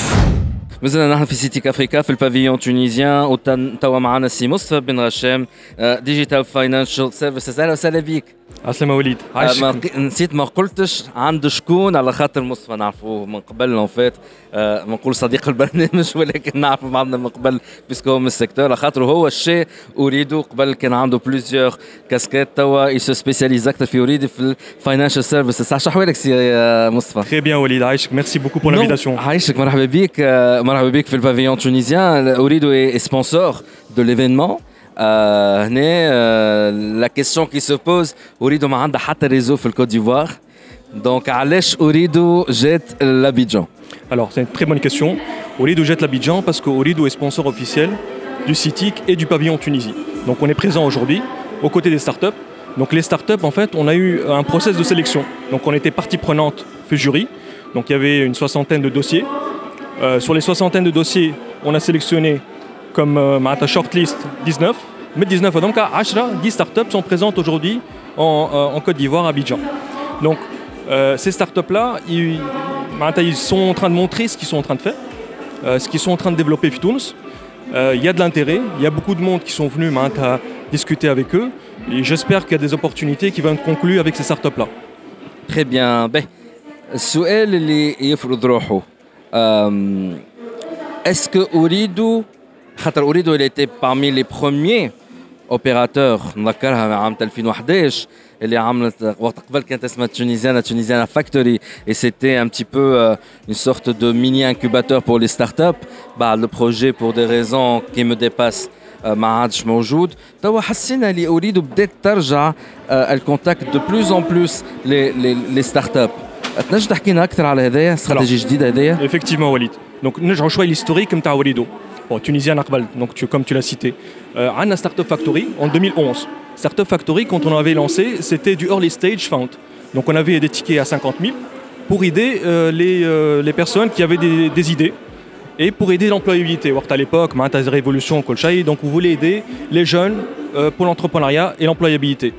مازلنا نحن في سيتيك افريكا في البافيون تونيزيان وتوا معنا سي مصطفى بن غشام ديجيتال فاينانشال سيرفيسز اهلا وسهلا بك عسلامة وليد. آه، عايشك ما ق- نسيت ما قلتش عند شكون على خاطر مصطفى نعرفوه من قبل اون فات. آه، ما نقول صديق البرنامج ولكن نعرف بعضنا من قبل بيسكو هو من السيكتور. على خاطر هو الشيء اريدو قبل كان عنده بليزيور كاسكيت توا يسو سبيسياليز أكثر في أريد في الفاينانشال سيرفيسز صح شحوالك سي يا مصطفى؟ Très bien وليد عايشك. ميرسي بوكو بور l'invitation. عايشك. مرحبا بك. آه، مرحبا بك في البافيون تونيزيان اريدو est sponsor de l'événement. آه، هنا آه، لا كيسيون كي سو بوز اريدو ما عندها حتى ريزو في الكوت ديفوار دونك علاش اريدو جات لابيجان Alors, c'est une très bonne question. Olido jette l'Abidjan parce que Olido est sponsor officiel du CITIC et du pavillon Tunisie. Donc, on est présent aujourd'hui aux côtés des startups. Donc, les startups, en fait, on a eu un process de sélection. Donc, on était partie prenante, fait jury. Donc, il y avait une soixantaine de dossiers. Euh, sur les soixantaines de dossiers, on a sélectionné comme euh, Mahata shortlist 19. Mais 19, donc à Ashra, 10 startups sont présentes aujourd'hui en, euh, en Côte d'Ivoire, à Abidjan. Donc, euh, ces startups-là, ils, Mahata, ils sont en train de montrer ce qu'ils sont en train de faire, euh, ce qu'ils sont en train de développer Fitouns. Euh, Il y a de l'intérêt, il y a beaucoup de monde qui sont venus Mahata, discuter avec eux. Et j'espère qu'il y a des opportunités qui vont être conclues avec ces startups-là. تري بيان باهي السؤال اللي يفرض روحه أم، اسكو اريدو خاطر اريدو اللي était parmi les premiers اوبيراتور نذكرها عام 2011 اللي عملت وقت قبل كانت اسمها تونيزيانا تونيزيانا فاكتوري et c'était un petit peu euh, une sorte de mini incubateur pour les startups بعد le projet pour des raisons qui me dépassent آه، ما عادش موجود توا حسينا اللي اريد بدات ترجع آه، الكونتاكت دو بلوز اون بلوس لي لي لي ستارت اب تنجم تحكي لنا اكثر على هذايا استراتيجيه جديده هذايا Effectivement, Walid. Donc, je rejoins l'historique comme tu as Walido. Bon, tunisien Akbal, donc comme tu l'as cité. Euh, Anna Startup Factory en 2011. Startup Factory, quand on avait lancé, c'était du early stage fund. Donc, on avait des tickets à 50 000 pour aider euh, les, euh, les personnes qui avaient des, idées et pour aider l'employabilité. À l'époque, Mahata Révolution, Kolchaï, donc on voulait aider les jeunes euh, pour l'entrepreneuriat et l'employabilité.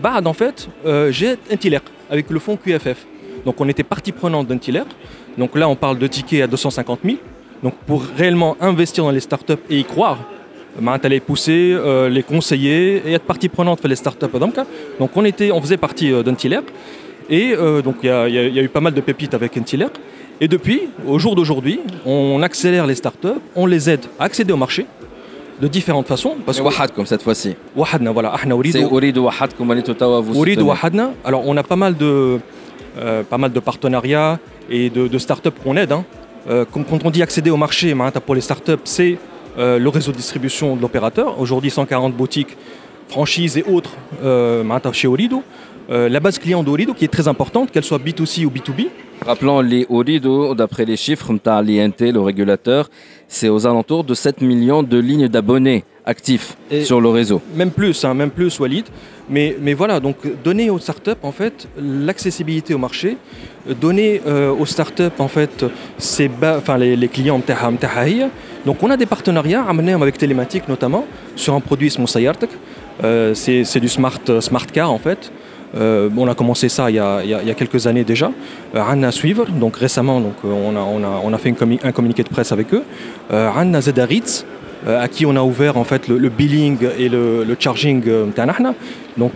Bad, en fait, j'ai un TILER avec le fonds QFF. Donc on était partie prenante d'un TILER. Donc là, on parle de tickets à 250 000. Donc pour réellement investir dans les startups et y croire, euh, les pousser, les conseiller et être partie prenante pour les startups. Donc on, était, on faisait partie euh, d'Antiler. Et euh, donc il y, a, eu pas mal de pépites avec Antiler. Et depuis, au jour d'aujourd'hui, on accélère les startups, on les aide à accéder au marché de différentes façons. Parce que cette fois-ci. Wahadna, voilà. C'est Uridu Wahadkum, vous Uridu Wahadna. Alors on a pas mal de, pas mal de partenariats et de, startups qu'on aide. Hein. Euh, quand on dit accéder au marché, pour les startups, c'est euh, le réseau de distribution de l'opérateur. Aujourd'hui, 140 boutiques, franchises et autres euh, chez Olido. la base client d'Olido qui est très importante, qu'elle soit B2C ou B2B. Rappelons les Olido, d'après les chiffres, l'INT, le régulateur, c'est aux alentours de 7 millions de lignes d'abonnés actifs sur le réseau. Même plus, hein, même plus Walid. Mais, voilà, donc donner aux startups en fait l'accessibilité au marché, donner euh, aux startups en fait ses les, clients Donc on a des partenariats amenés avec Télématique notamment sur un produit Smoussayartek. Euh, c'est du smart smart car en fait. Euh, on a commencé ça il y a, quelques années déjà. Euh, Anna Suivre, donc récemment, donc, euh, on, a, on, a, on a fait un communiqué de presse avec eux. Anna Zedaritz, à qui on a ouvert en fait le, billing et le, charging donc,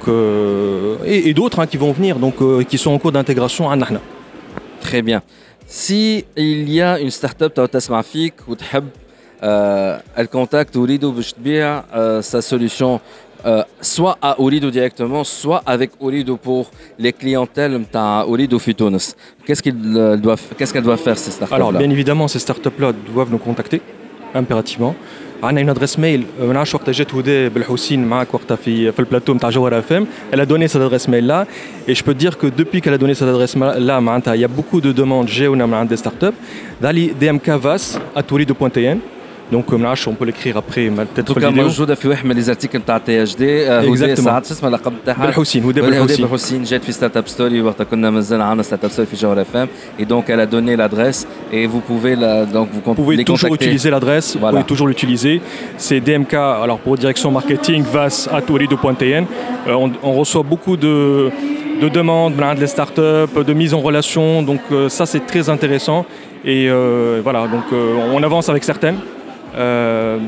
et, et d'autres hein, qui vont venir, donc, qui sont en cours d'intégration à Nahna. Très bien. Si il y a une start-up qui ou elle contacte Oulido pour sa solution euh, soit à Orido directement, soit avec Orido pour les clientèles نتاع Orido في تونس. Qu'est-ce qu'il euh, doit qu'est-ce qu'elle doit faire ces startups Alors là bien évidemment ces startups là doivent nous contacter impérativement. On a une adresse mail, ما نعرفش وقت جات هدى بالحسين معك وقتها في في البلاتو نتاع جوهر اف ام elle a donné cette adresse mail là et je peux te dire que depuis qu'elle a donné cette adresse là معناتها il y a beaucoup de demandes جاونا من عند des startups دالي dmkvas@torido.tn donc ما نعرفش on peut l'écrire après ما peut-être في توكا الفيديو موجوده في واحد من لي زارتيكل نتاع تي اش دي هدى Exactement. ساعات شو اسمها اللقب نتاعها بالحسين هدى هدى بالحسين بالحسين جات في ستارت اب ستوري وقتها كنا مازال عندنا ستارت اب ستوري في جوهر اف ام et donc elle a donné l'adresse et vous pouvez la donc vous, Vous pouvez les toujours contacter. utiliser l'adresse, vous Voilà. pouvez toujours l'utiliser. C'est DMK, alors pour direction marketing, vas.torido.tn. Euh, on, on reçoit beaucoup de, de demandes ben, de les startups, de mise en relation, donc euh, ça c'est très intéressant. Et euh, voilà, donc euh, on avance avec certaines, euh,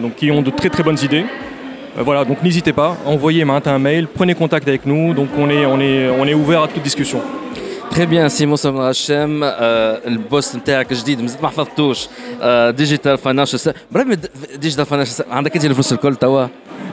donc qui ont de très très bonnes idées. Euh, voilà, donc n'hésitez pas, envoyez un mail, prenez contact avec nous. Donc on est, on est, on est ouvert à toute discussion. Très bien, Simon Samra Hachem, البوست نتاعك جديد مازال ما حفظتوش ديجيتال فاينانشال برغم ديجيتال فاينانشال عندك انت الفلوس الكل توا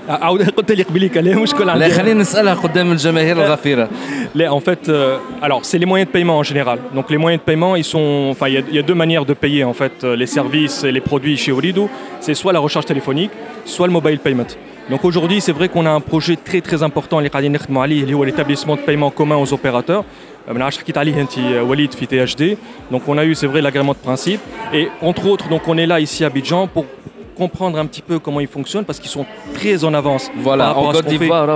عاود قلت لي قبليك لا مشكل لا خلينا نسالها قدام الجماهير الغفيره لا en fait euh, alors c'est les moyens de paiement en général donc les moyens de paiement ils sont enfin il y, a, il y a deux manières de payer en fait euh, les services et les produits chez Orido c'est soit la recharge téléphonique soit le mobile payment donc aujourd'hui c'est vrai qu'on a un projet très très important les قاعدين نخدموا عليه اللي هو l'établissement de paiement commun aux opérateurs ما نعرفش حكيت عليه انت وليد في THD donc on a eu c'est vrai l'agrément de principe et entre autres donc on est là ici à Abidjan pour comprendre un petit peu comment ils fonctionnent parce qu'ils sont très en avance. Voilà, en Côte d'Ivoire,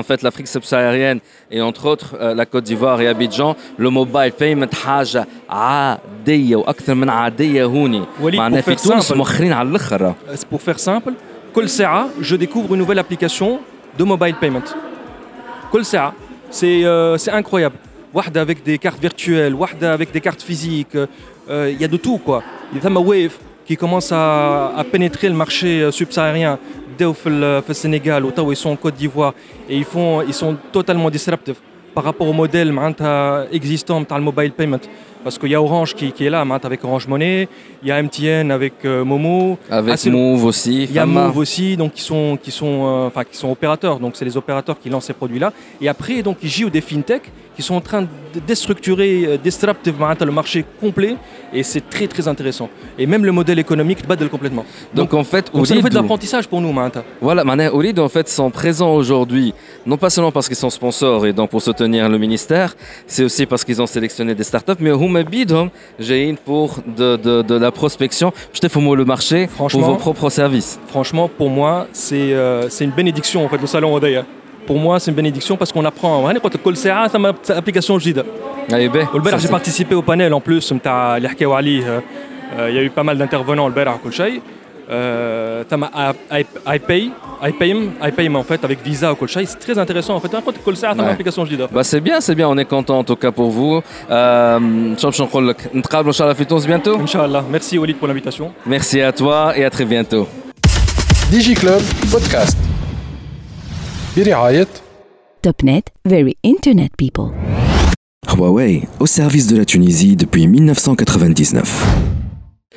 en fait l'Afrique subsaharienne et entre autres la Côte d'Ivoire et Abidjan, le mobile payment حاجة عادية وأكثر من عادية هوني. معناها في تونس مؤخرين على الآخر. Pour faire simple, كل ساعة je découvre une nouvelle application de mobile payment. C'est euh, incroyable. Wahda avec des cartes virtuelles, Wahda avec des cartes physiques, euh, euh, il y a de tout quoi. Il y a Wave qui commence à, à pénétrer le marché euh, subsaharien, au Sénégal, au ils sont en Côte d'Ivoire et ils, font, ils sont totalement disruptifs par rapport au modèle existant, le mobile payment. Parce qu'il y a Orange qui, qui est là, avec Orange Money, il y a MTN avec euh, Momo. Avec Move aussi. Il y a Move aussi, donc qui sont, qui sont, enfin, qui sont opérateurs. Donc c'est les opérateurs qui lancent ces produits-là. Et après, donc, ils jouent des fintech qui sont en train de déstructurer, destructivement le marché complet et c'est très très intéressant. Et même le modèle économique battle complètement. Donc, en fait, donc ça fait de l'apprentissage pour nous Manta. Voilà, Oulid en fait sont présents aujourd'hui, non pas seulement parce qu'ils sont sponsors et donc pour soutenir le ministère, c'est aussi parce qu'ils ont sélectionné des startups, mais j'ai pour de, de, de, la prospection, je t'ai le marché pour vos propres services. Franchement, pour moi, c'est euh, une bénédiction en fait le salon Odaya pour moi, c'est une bénédiction parce qu'on apprend. Quand كل ساعة ثم application جديدة. والبارح j'ai participé au panel en plus نتاع اللي حكاو عليه il y a eu pas mal d'intervenants البارح كل شيء. ثم I pay I pay I pay en fait avec Visa ou كل شيء c'est très intéressant en fait كل كل ساعة ثم application جديدة. Bah c'est bien, c'est bien, on est content en tout cas pour vous. شوف شو نقول لك نتقابلوا ان شاء الله في تونس bientôt. ان شاء الله. Merci Walid pour l'invitation. Merci à toi et à très bientôt. DigiClub Podcast. برعاية Topnet, very internet people. Huawei, au service de la Tunisie depuis 1999.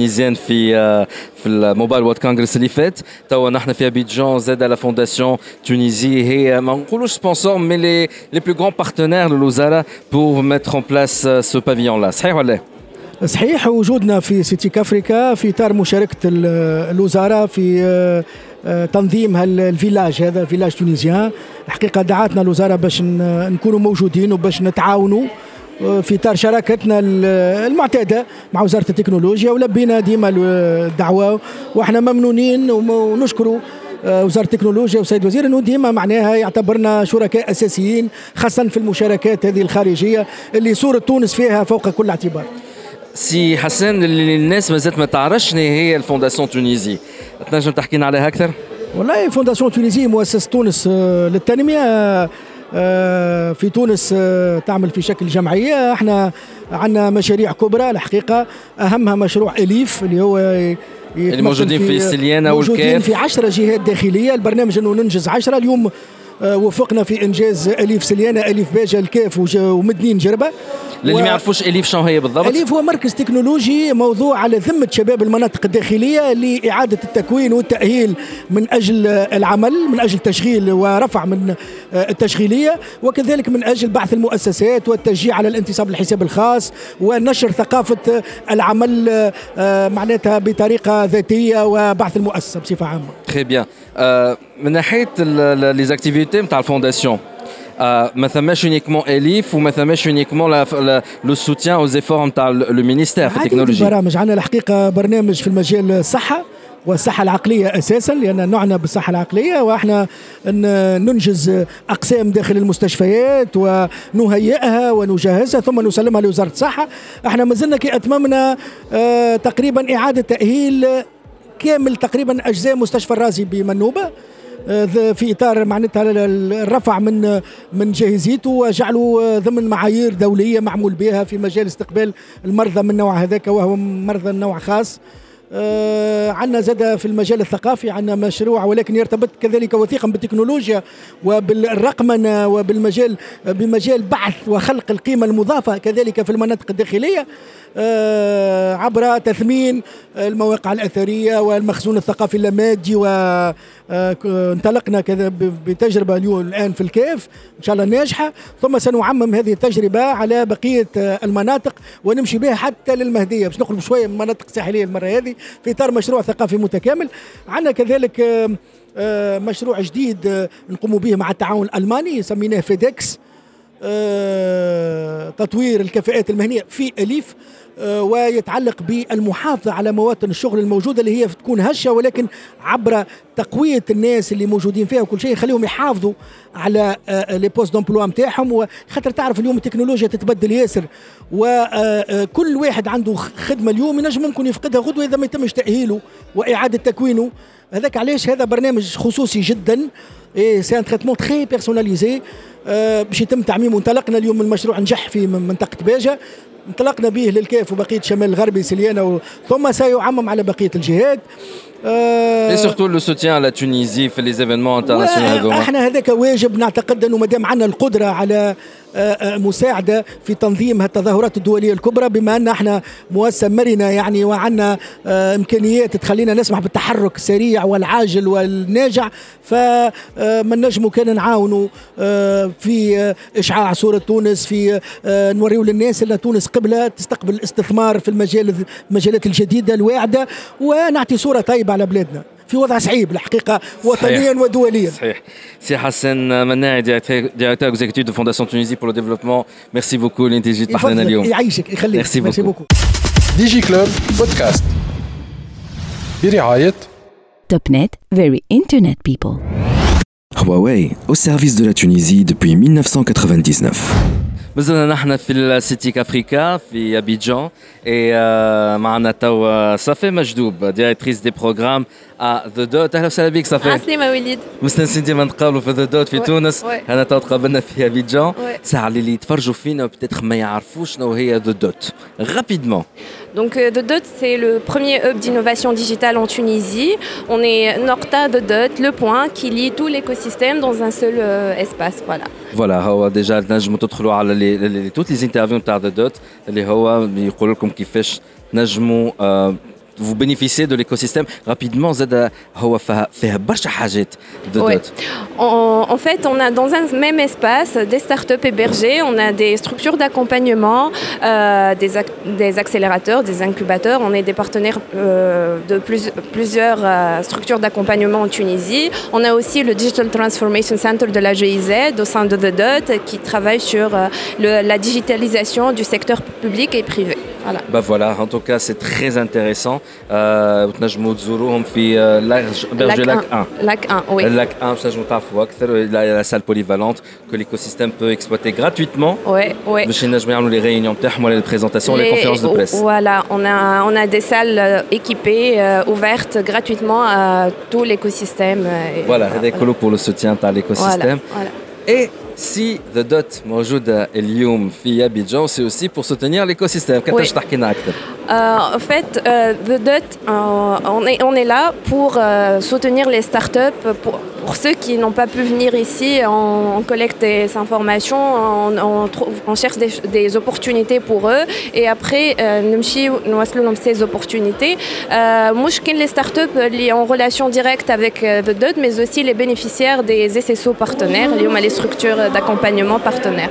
تونيزيان في في الموبايل وورد كونغرس اللي فات توا نحن في ابيجان زاد لا فونداسيون تونيزي هي ما نقولوش سبونسور مي لي لي بلو غران بارتنير لوزارا بور ميتر ان بلاس سو بافيون لا صحيح ولا صحيح وجودنا في سيتي كافريكا في اطار مشاركة الوزارة في تنظيم الفيلاج هذا الفيلاج تونيزيان الحقيقة دعاتنا الوزارة باش نكونوا موجودين وباش نتعاونوا. في إطار شراكتنا المعتادة مع وزارة التكنولوجيا ولبينا ديما الدعوة وإحنا ممنونين ونشكروا وزارة التكنولوجيا والسيد وزير إنه ديما معناها يعتبرنا شركاء أساسيين خاصة في المشاركات هذه الخارجية اللي صوره تونس فيها فوق كل اعتبار. سي حسن اللي الناس مازالت ما تعرفش هي الفونداسيون تونيزي تنجم تحكي لنا عليها أكثر؟ والله فونداسيون تونيزي مؤسسه تونس للتنمية في تونس تعمل في شكل جمعية. إحنا عندنا مشاريع كبرى الحقيقة أهمها مشروع إليف اللي هو اللي موجودين في, في سليانه والكاف. موجودين في 10 جهات داخلية. البرنامج أنه ننجز 10 اليوم وفقنا في إنجاز أليف سليانة أليف باجة الكاف ومدنين جربة. للي ما يعرفوش أليف شنو هي بالضبط. أليف هو مركز تكنولوجي موضوع على ذمة شباب المناطق الداخلية لإعادة التكوين والتأهيل من أجل العمل من أجل تشغيل ورفع من التشغيلية وكذلك من أجل بعث المؤسسات والتشجيع على الانتصاب للحساب الخاص ونشر ثقافة العمل معناتها بطريقة ذاتية وبعث المؤسسة بصفة عامة. تري بيان من ناحية لي زاكتيفيتي نتاع الفونداسيون ما ثماش uniquement اليف وما ثماش uniquement لو سوتيان aux efforts نتاع لو مينيستير في التكنولوجيا برامج عندنا الحقيقة برنامج في المجال الصحة والصحة العقلية أساسا لأن نعنى بالصحة العقلية وإحنا ننجز أقسام داخل المستشفيات ونهيئها ونجهزها ثم نسلمها لوزارة الصحة. إحنا ما زلنا كي أتممنا آه، تقريبا إعادة تأهيل كامل تقريبا أجزاء مستشفى الرازي بمنوبة آه، في إطار معناتها الرفع من من جاهزيته وجعله ضمن معايير دولية معمول بها في مجال استقبال المرضى من نوع هذاك وهو مرضى النوع خاص. آه عندنا زاد في المجال الثقافي عندنا مشروع ولكن يرتبط كذلك وثيقا بالتكنولوجيا وبالرقمنة وبالمجال بمجال بحث وخلق القيمة المضافة كذلك في المناطق الداخلية. آه عبر تثمين المواقع الأثرية والمخزون الثقافي اللامادي وانطلقنا آه كذا بتجربة اليوم الآن في الكيف. إن شاء الله ناجحة. ثم سنعمم هذه التجربة على بقية المناطق ونمشي بها حتى للمهدية. باش نخرج شوية من المناطق الساحليه المرة هذه في إطار مشروع ثقافي متكامل. عندنا كذلك مشروع جديد نقوم به مع التعاون الألماني سميناه فيدكس تطوير الكفاءات المهنية في أليف. ويتعلق بالمحافظة على مواطن الشغل الموجودة اللي هي تكون هشة ولكن عبر تقوية الناس اللي موجودين فيها وكل شيء يخليهم يحافظوا على لي بوست دومبلوا نتاعهم وخاطر تعرف اليوم التكنولوجيا تتبدل ياسر. وكل واحد عنده خدمة اليوم ينجم ممكن يفقدها غدوة إذا ما يتمش تأهيله وإعادة تكوينه. هذاك علاش؟ هذا برنامج خصوصي جدا. اي سي ان تريتمون تري بيرسوناليزي باش يتم تعميمه. انطلقنا اليوم من مشروع نجح في منطقة باجة. انطلقنا به للكاف وبقية شمال الغربي سليانه ثم سيعمم على بقية الجهات اي سورتو لو سوتيان على تونيزي في لي زيفينمون انترناسيونال إحنا هذاك واجب نعتقد أنه ما دام عندنا القدرة على مساعدة في تنظيم التظاهرات الدولية الكبرى بما أن إحنا مؤسسة مرنة يعني وعندنا إمكانيات تخلينا نسمح بالتحرك السريع والعاجل والناجع. فما نجموا كان نعاونوا في إشعاع صورة تونس في نوريو للناس إن تونس قبلة تستقبل الاستثمار في المجال المجالات الجديدة الواعدة. ونعطي صورة طيبة على بلادنا. في وضع صعيب الحقيقه وطنيا ودوليا صحيح سي حسن مناعي ديريكتور اكزيكتيف دو فونداسيون تونيزي بور لو ديفلوبمون ميرسي بوكو اللي انت جيت معنا اليوم يعيشك يخليك ميرسي ميرسي بوكو دي جي كلوب بودكاست برعايه Top Net, very internet people. Huawei, au service de la Tunisie depuis 1999. مازلنا نحن في السيتيك افريكا في ابيجان اي معنا توا صافي مجدوب ديريكتريس دي بروغرام ا ذا دوت اهلا وسهلا بك صافي عسلامة وليد مستانسين ديما نتقابلوا في ذا دوت في Ouais, تونس ouais. انا توا تقابلنا في ابيجان Ouais. ساعة اللي يتفرجوا فينا بتاتخ ما يعرفوش شنو هي ذا دوت رابيدمون Donc euh, The Dot, c'est le premier hub d'innovation digitale en Tunisie. On est Norta The Dot, le point qui lie tout l'écosystème dans un seul euh, espace. Voilà. فوالا هو ديجا تنجموا تدخلوا على لي لي توت لي انترفيو نتاع ذا دوت اللي هو يقول لكم كيفاش تنجموا آه vous bénéficiez de l'écosystème rapidement. Oui. En, en fait, on a dans un même espace des startups hébergées, on a des structures d'accompagnement, euh, des, accélérateurs, des incubateurs. On est des partenaires euh, de plusieurs euh, structures d'accompagnement en Tunisie. On a aussi le Digital Transformation Center de la GIZ au sein de The Dot qui travaille sur la digitalisation du secteur public et privé. Voilà. Bah voilà, en tout cas c'est très intéressant. Euh, وتنجموا تزوروهم في آه، لارج برج لاك 1. Lac 1, oui. لاك 1 باش تنجموا تعرفوا اكثر لا salle polyvalente que l'écosystème peut exploiter gratuitement Ouais, ouais. باش ينجموا يعملوا les réunions نتاعهم ولا les présentations les Les- conférences de presse. Voilà, on a, on a des salles euh, équipées, euh, ouvertes gratuitement à tout l'écosystème. euh, et Voilà, هذا كله pour le soutien تاع l'écosystème. Voilà, voilà. Et si The Dot موجودة اليوم في أبيجان c'est aussi pour soutenir l'écosystème. كنت Oui. تحكي لنا أكثر. Euh, en fait, euh, The euh, on, on est là pour soutenir les startups, pour, ceux qui n'ont pas pu venir ici, on, collecte des informations, on, cherche des, opportunités pour eux et après, nous avons ces opportunités. Moi, je les startups en relation directe avec The Dot, mais aussi les bénéficiaires des SSO partenaires, les structures d'accompagnement partenaires.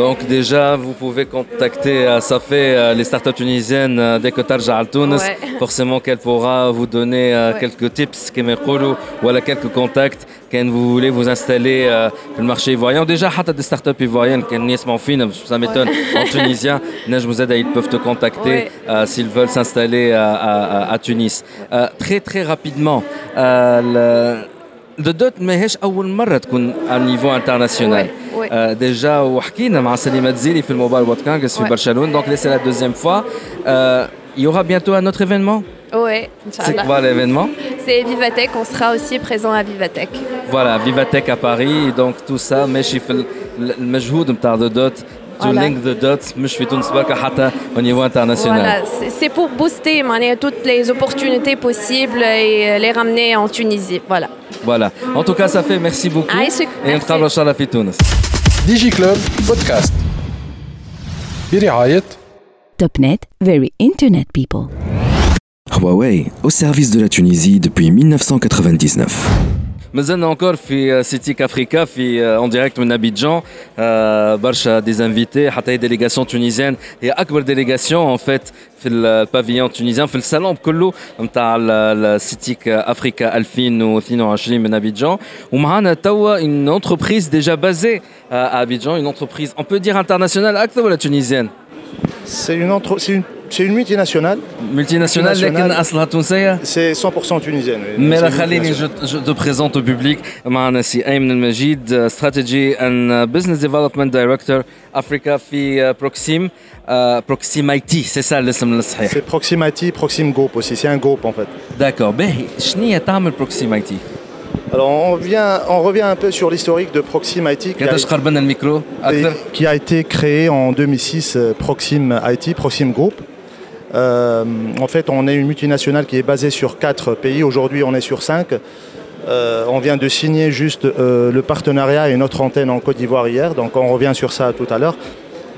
Donc déjà, vous pouvez contacter euh, ça euh, les startups tunisiennes euh, dès que Tarja Forcément qu'elle pourra vous donner euh, quelques tips, ou voilà quelques contacts quand vous voulez vous installer euh, sur le marché ivoirien. Déjà, des startups ivoiriennes, ça m'étonne, en tunisien, ils peuvent te contacter s'ils veulent s'installer à, à, Tunis. très très rapidement, le The Dot ماهيش أول مرة تكون à niveau international. Ouais, ouais. Euh, déjà وحكينا مع سليمة زيلي في الموبايل وورد كونغرس في Ouais. برشلونة donc là c'est la deuxième fois. Euh, il y aura bientôt un autre événement. Ouais, C'est Inch'Allah. quoi l'événement C'est Vivatech, on sera aussi présent à Vivatech. Voilà, Vivatech à Paris donc tout ça ماشي في ال- المجهود نتاع The Dot to Voilà. link the dots مش في تونس بركة حتى au niveau international. Voilà, c'est- c'est pour booster معناها, toutes les opportunités possibles et les ramener en Tunisie. Voilà. Voilà. En tout cas, ça fait merci beaucoup. عايشك. Et نتقابلوا إن شاء الله في تونس. ديجي كلوب بودكاست برعاية Topnet, very internet people. Huawei, au service de la Tunisie depuis 1999. مازلنا encore في سيتيك افريكا في اون ديريكت من ابيجان آه، برشا دي انفيتي حتى هي ديليغاسيون تونيزيان هي اكبر ديليغاسيون اون فيت في البافيون تونيزيان في الصالون كله نتاع السيتيك افريكا 2022 من ابيجان ومعنا توا اون انتربريز ديجا بازي à Abidjan, une entreprise, on peut dire internationale, اكثر ولا tunisienne C'est une, entre- c'est une, c'est une multinationale. Multinationale, لكن اصلها تونسيه C'est 100% tunisienne. oui. Mais C'est la une خليني multinationale. je, je te présente au public معنا سي ايمن المجيد strategy and business development director Africa في بروكسيم بروكسيمايتي سي سا الاسم الصحيح C'est Proximity, Proxim Group aussi. C'est un groupe en fait. داكور باهي شنو هي تعمل بروكسيمايتي Alors on revient, on revient un peu sur l'historique de Proximity qui a, كيفاش قربنا الميكرو اكثر qui a été créé en 2006, euh, Proxim IT, Proxim Group. Euh, en fait, on est une multinationale qui est basée sur quatre pays. Aujourd'hui, on est sur cinq. Euh, on vient de signer juste euh, le partenariat et notre antenne en Côte d'Ivoire hier, donc on revient sur ça tout à l'heure.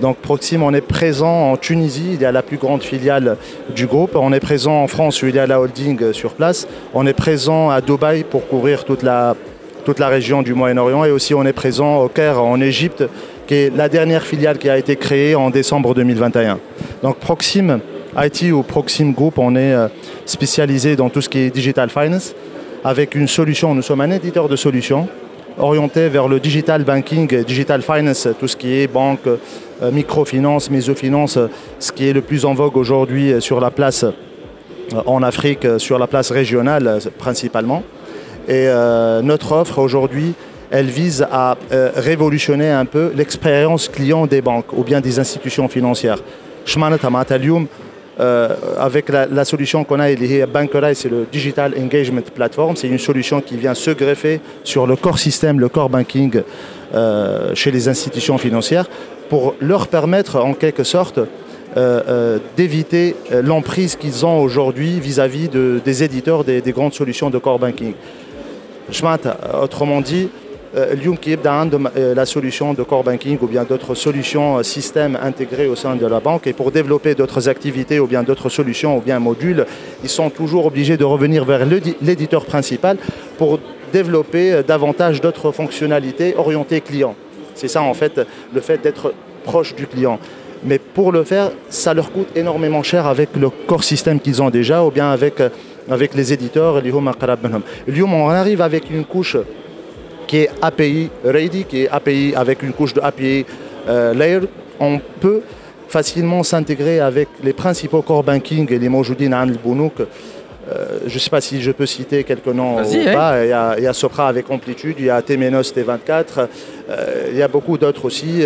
Donc Proxim, on est présent en Tunisie, il y a la plus grande filiale du groupe. On est présent en France où il y a la holding sur place. On est présent à Dubaï pour couvrir toute la, toute la région du Moyen-Orient et aussi on est présent au Caire en Égypte, qui est la dernière filiale qui a été créée en décembre 2021. Donc Proxim IT ou Proxim Group, on est euh, spécialisé dans tout ce qui est digital finance avec une solution. Nous sommes un éditeur de solutions orienté vers le digital banking, digital finance, tout ce qui est banque, euh, microfinance, mésofinance, ce qui est le plus en vogue aujourd'hui euh, sur la place en Afrique, sur la place régionale principalement. Et notre offre aujourd'hui, elle vise à révolutionner un peu l'expérience client des banques ou bien des institutions financières. Euh, avec la, solution qu'on a, et Bankerize, c'est le Digital Engagement Platform. C'est une solution qui vient se greffer sur le core système, le core banking euh, chez les institutions financières pour leur permettre en quelque sorte euh, d'éviter l'emprise qu'ils ont aujourd'hui vis-à-vis des éditeurs des, grandes solutions de core banking. Schmatt, autrement dit, euh, Lyon qui est dans euh, la solution de core banking ou bien d'autres solutions euh, systèmes intégrés au sein de la banque et pour développer d'autres activités ou bien d'autres solutions ou bien modules, ils sont toujours obligés de revenir vers l'éditeur principal pour développer davantage d'autres fonctionnalités orientées client. C'est ça en fait le fait d'être proche du client. Mais pour le faire, ça leur coûte énormément cher avec le core système qu'ils ont déjà ou bien avec, avec les éditeurs. Lyon, on arrive avec une couche qui est API ready, qui est API avec une couche de API euh, layer, on peut facilement s'intégrer avec les principaux core banking et les Moujoudine Anne Bounouk. Euh, je ne sais pas si je peux citer quelques noms ou pas. Il y a, il y, a, Sopra avec Amplitude, il y a Temenos T24, euh, il y a beaucoup d'autres aussi,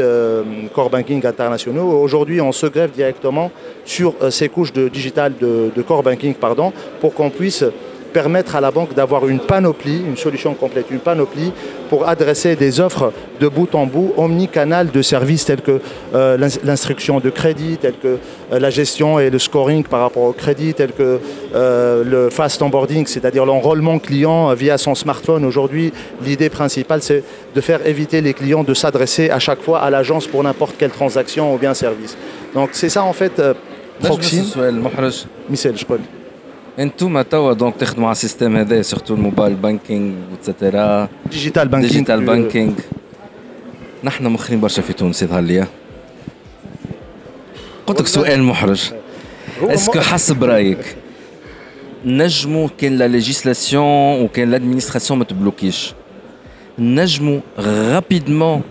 core banking internationaux. Aujourd'hui, on se greffe directement sur ces couches de digital de, de core banking pardon, pour qu'on puisse permettre à la banque d'avoir une panoplie, une solution complète, une panoplie pour adresser des offres de bout en bout, omnicanal de services tels que euh, l'ins- l'instruction de crédit, tels que euh, la gestion et le scoring par rapport au crédit, tels que euh, le fast onboarding, c'est-à-dire l'enrôlement client via son smartphone. Aujourd'hui, l'idée principale, c'est de faire éviter les clients de s'adresser à chaque fois à l'agence pour n'importe quelle transaction ou bien service. Donc c'est ça en fait euh, أنتم توا دونك تخدموا على السيستم هذا سورتو الموبايل بانكينغ وتسترا Digital banking, ديجيتال بانكينغ. نحن مخرين برشا في تونس يظهر لي. قلت لك سؤال محرج. اسكو حسب رأيك نجموا كان لا ليجيسلاسيون وكان لادمينستراسيون ما تبلوكيش؟ نجموا رابيدمون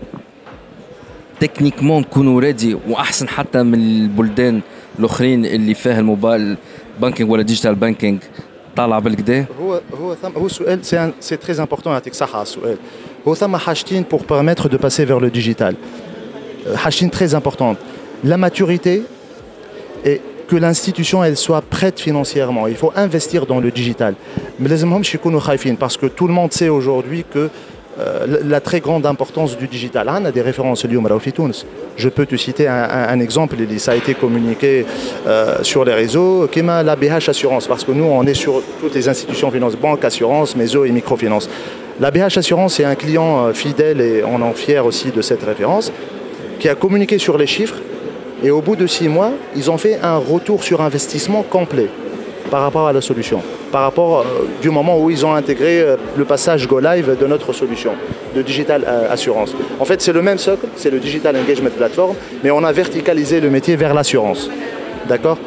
تكنيكمون نكونوا ريدي وأحسن حتى من البلدان الأخرين اللي فيها الموبايل بانكينج ولا ديجيتال بانكينج طالع بالكدا هو هو ثم هو سؤال سي سي تري امبورتون يعطيك صحه على السؤال هو ثم حاجتين بور بيرميتر دو باسي فير لو ديجيتال حاجتين تري امبورتون لا ماتوريتي et que l'institution elle soit prête financièrement. Il faut investir dans le digital. Mais les parce que tout le monde sait aujourd'hui que euh, la très grande importance du digital. On a des références Je peux te citer un, exemple, ça a été communiqué euh, sur les réseaux, qui la BH Assurance, parce que nous, on est sur toutes les institutions finances, banque, assurance, méso et microfinance. La BH Assurance est un client euh, fidèle et on en fier aussi de cette référence, qui a communiqué sur les chiffres et au bout de six mois, ils ont fait un retour sur investissement complet par rapport à la solution, par rapport euh, du moment où ils ont intégré euh, le passage Go Live de notre solution de Digital euh, Assurance. En fait, c'est le même socle, c'est le Digital Engagement Platform, mais on a verticalisé le métier vers l'assurance. D'accord?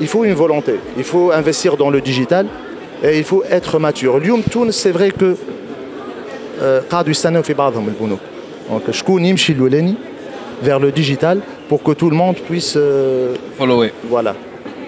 Il faut une volonté, il faut investir dans le digital et il faut être mature. Lyoum c'est vrai que donc je vers le digital pour que tout le monde puisse follower. Voilà.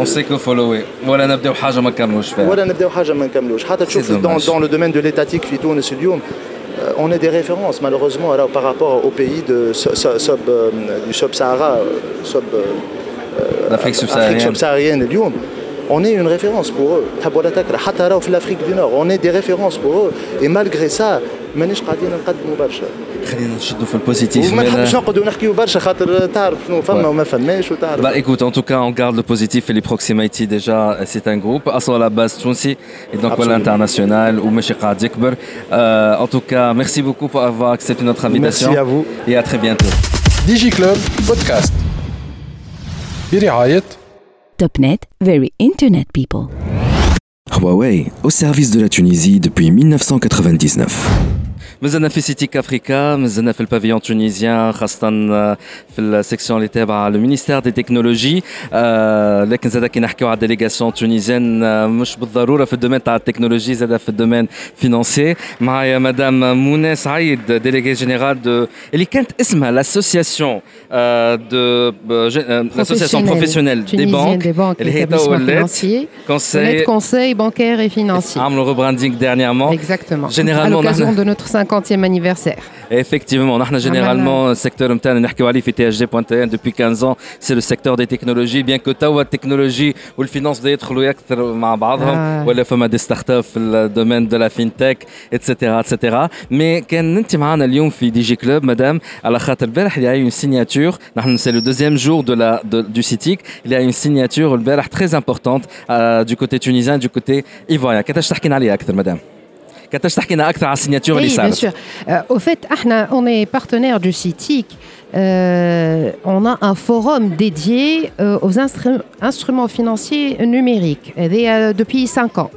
on sait que follower ولا نبداو حاجه ما نكملوش فيها ولا نبداو حاجه ما نكملوش حتى تشوف dans, dans le domaine de l'étatique في تونس اليوم on est des références malheureusement alors, par rapport aux pays de, sub, sub, du sub-Sahara, sub, l'Afrique subsaharienne. subsaharienne اليوم on est une référence pour eux حتى راهو في l'Afrique du Nord on est des références pour eux et malgré ça مانيش قاعدين نقدموا برشا خلينا نشدوا في البوزيتيف وما نحبش نقعدوا نحكيوا برشا خاطر تعرف شنو فما وما فماش وتعرف Bah écoute, en tout cas, on garde le positif et les proximity déjà, c'est un groupe, à la base Tunsi et donc voilà international ou ماشي قاعد يكبر. Euh, en tout cas, merci beaucoup pour avoir accepté notre invitation. Merci à vous. Et à très bientôt. Digi Club Podcast. برعاية Topnet, very internet people. Huawei, au service de la Tunisie depuis 1999. مازلنا في سيتيك افريكا مازلنا في البافيون تونيزيان خاصه في السيكسيون اللي تابعه للمينيستير دي تكنولوجي آه لكن زاد كي نحكيو على الديليغاسيون تونيزيان آه مش بالضروره في الدومين تاع التكنولوجي زاد في الدومين فينانسي معايا مدام منى سعيد ديليغي جينيرال دو اللي كانت اسمها لاسوسياسيون دو لاسوسياسيون بروفيسيونيل دي بانك اللي هي تو ولات conseil conseil bancaire et financier عملوا ريبراندينغ dernièrement exactement généralement à l'occasion de notre 50e anniversaire. Effectivement, nous généralement le secteur depuis 15 ans, c'est le secteur des technologies, bien que la technologie ou le finance d'être ou la femme des startups, le domaine de la fintech, etc. etc. Mais quand nous avons اليوم في دي جي كلوب مدام على خاطر البارح il y a eu une signature c'est le deuxième jour de la de, du CITIC il y a une signature البارح très importante euh, du côté tunisien du côté ivoirien كيفاش تحكي عليها اكثر مدام كتاش تحكينا اكثر على السيناتور اللي صارت bien sûr. Euh, au fait احنا on est partenaire du CITIC euh, on a un forum dédié euh, aux instru instruments financiers numériques euh, depuis 5 ans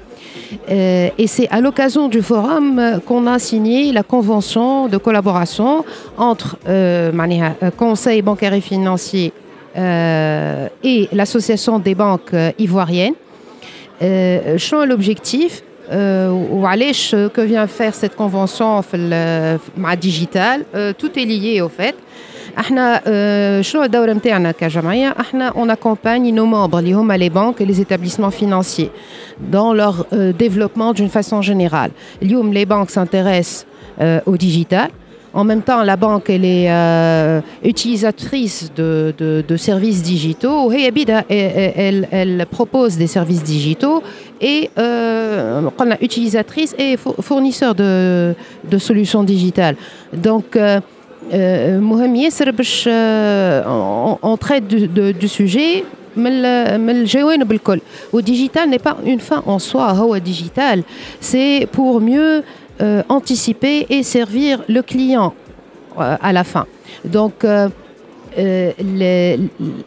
euh, et c'est à l'occasion du forum qu'on a signé la convention de collaboration entre euh, Conseil bancaire et financier et l'Association des banques ivoiriennes. Euh, l'objectif وعلاش que vient faire cette convention في مع digital tout est lié au fait احنا شنو الدور نتاعنا كجمعيه احنا on accompagne nos membres اللي هما les banques et les établissements financiers dans leur développement d'une façon générale اليوم les banques s'intéressent au digital en même temps, la banque, elle est euh, utilisatrice de, de, de, services digitaux. Elle, elle, elle, propose des services digitaux et euh, utilisatrice et fournisseur de, solutions digitales. Donc, euh, euh on, euh, on, traite du, de, du sujet. Mais le digital n'est pas une fin en soi, digital, c'est pour mieux euh, anticiper et servir le client à la fin. Donc, euh, les,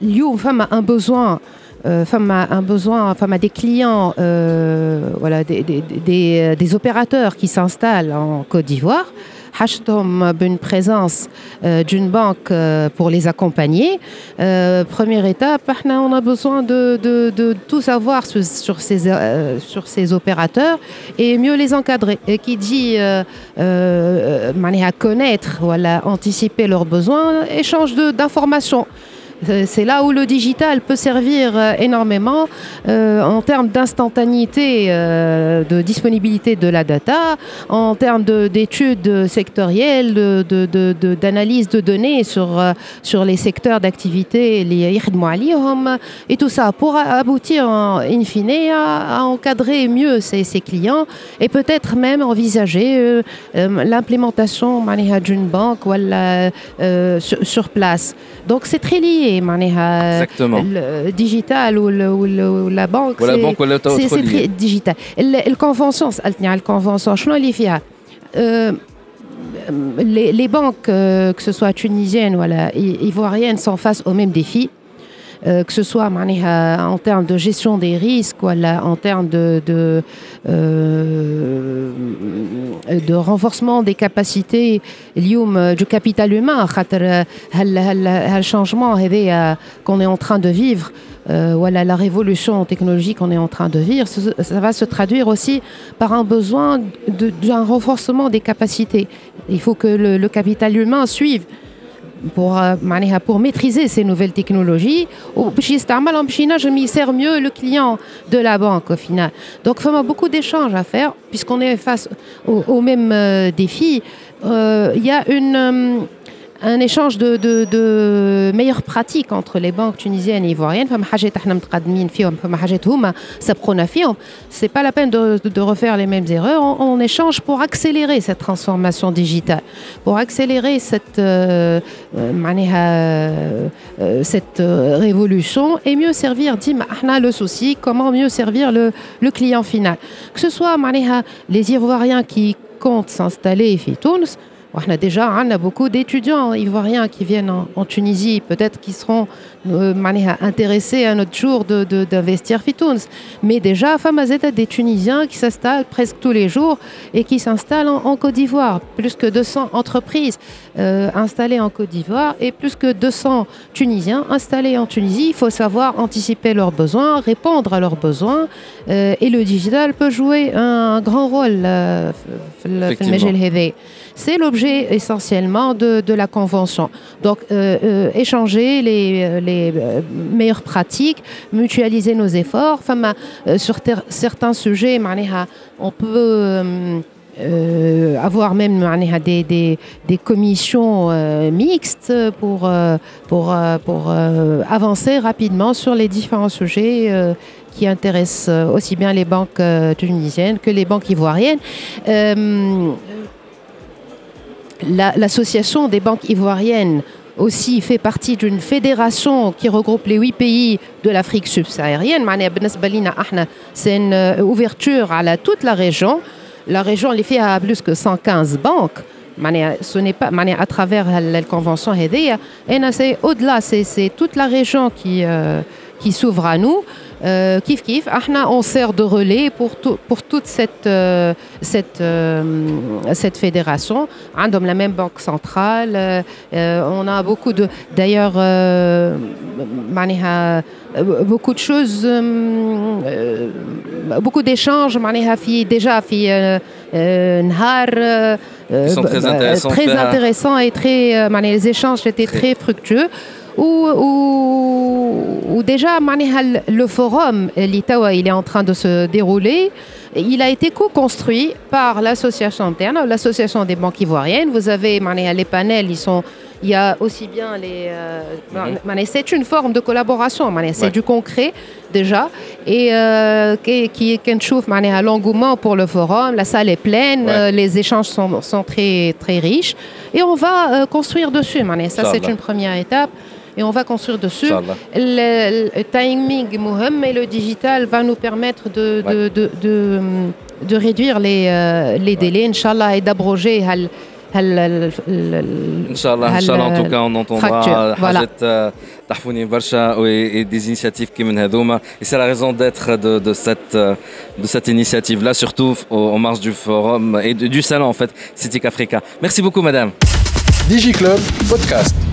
les, a un besoin euh, femme a un besoin, femme a des clients, euh, voilà, des, des, des, opérateurs qui s'installent en Côte d'Ivoire. Hachtom une présence euh, d'une banque pour les accompagner. Première étape, on a besoin de, de, de tout savoir sur, ces, sur ces opérateurs et mieux les encadrer. Et qui dit manière à connaître, voilà, anticiper leurs besoins, échange d'informations. Euh, c'est là où le digital peut servir euh, énormément euh, en termes d'instantanéité, de disponibilité de la data, en termes d'études sectorielles, d'analyse de, de, données sur, sur les secteurs d'activité et tout ça pour aboutir in fine à, encadrer mieux ses, clients et peut-être même envisager l'implémentation d'une banque sur place. Donc c'est très lié. Exactement. Le digital ou, le, ou, le, la banque. Ou la banque ou C'est très digital. La convention, la convention, je euh, les, les banques, euh, que ce soit tunisiennes ou ivoiriennes, sont face au même défi. Euh, que ce soit en termes de gestion des risques ou en termes de, de, euh, renforcement des capacités du capital humain, le changement qu'on est en train de vivre. Euh, voilà, la révolution technologique qu'on est en train de vivre, ça, va se traduire aussi par un besoin d'un renforcement des capacités. Il faut que le capital humain suive pour, euh, pour maîtriser ces nouvelles technologies ou je m'y sers mieux le client de la banque au final. Donc il y a beaucoup d'échanges à faire puisqu'on est face au, au même euh, défi. Euh, il y a une un échange de, meilleures pratiques entre les banques tunisiennes et ivoiriennes. C'est pas la peine de, refaire les mêmes erreurs. On, échange pour accélérer cette transformation digitale, pour accélérer cette, euh, euh, euh révolution et mieux servir, le souci, comment mieux servir le, client final. Que ce soit les Ivoiriens qui comptent s'installer à Tunis, on a déjà on a beaucoup d'étudiants ivoiriens qui viennent en, en Tunisie, peut-être qui seront euh, intéressés un autre jour d'investir de, de, Mais déjà, Famazeta des Tunisiens qui s'installent presque tous les jours et qui s'installent en, en, Côte d'Ivoire. Plus que 200 entreprises euh, installées en Côte d'Ivoire et plus que 200 Tunisiens installés en Tunisie. Il faut savoir anticiper leurs besoins, répondre à leurs besoins. Euh, et le digital peut jouer un, un grand rôle. Euh, c'est l'objet essentiellement de, la convention. Donc, euh, euh, échanger les, euh, meilleures pratiques, mutualiser nos efforts. Enfin, sur certains sujets, on peut avoir même des, commissions mixtes pour avancer rapidement sur les différents sujets qui intéressent aussi bien les banques tunisiennes que les banques ivoiriennes l'association la, des banques ivoiriennes aussi fait partie d'une fédération qui regroupe les huit pays de l'Afrique subsaharienne. C'est une euh, ouverture à toute la région. La région les fait à plus que 115 banques. Ce n'est pas à travers la convention et c'est au-delà, c'est toute la région qui, euh, qui s'ouvre à nous. Euh, kif kif, ahna, on sert de relais pour, tout, pour toute cette, euh, cette, euh, cette fédération. Andom, la même banque centrale. Euh, on a beaucoup de. D'ailleurs, beaucoup de choses, beaucoup d'échanges. Déjà, fi, Nhar. Qui sont très intéressants. Très intéressants et très. les échanges étaient très, très fructueux où déjà le forum l'Itawa il est en train de se dérouler. Il a été co-construit par l'association interne l'association des banques ivoiriennes. Vous avez les panels ils sont il y a aussi bien les euh, -hmm. c'est une forme de collaboration c'est ouais. du concret déjà. Et euh, qui, chauffe à l'engouement pour le forum. La salle est pleine ouais. euh, les échanges sont, sont très très riches. Et on va euh, construire dessus ça c'est une première étape et on va construire dessus. Le, timing Mohem et le digital va nous permettre de, de, de, de, réduire les, euh, les délais, Inch'Allah, et d'abroger. Inch'Allah, Inch'Allah, en tout euh, cas, on entendra euh, Hajat Tahfouni Barsha et des initiatives qui mènent à Et c'est la raison d'être de, cette, de cette initiative-là, surtout en marge du forum et du salon, en fait, Citic Africa. Merci beaucoup, madame. DigiClub Podcast.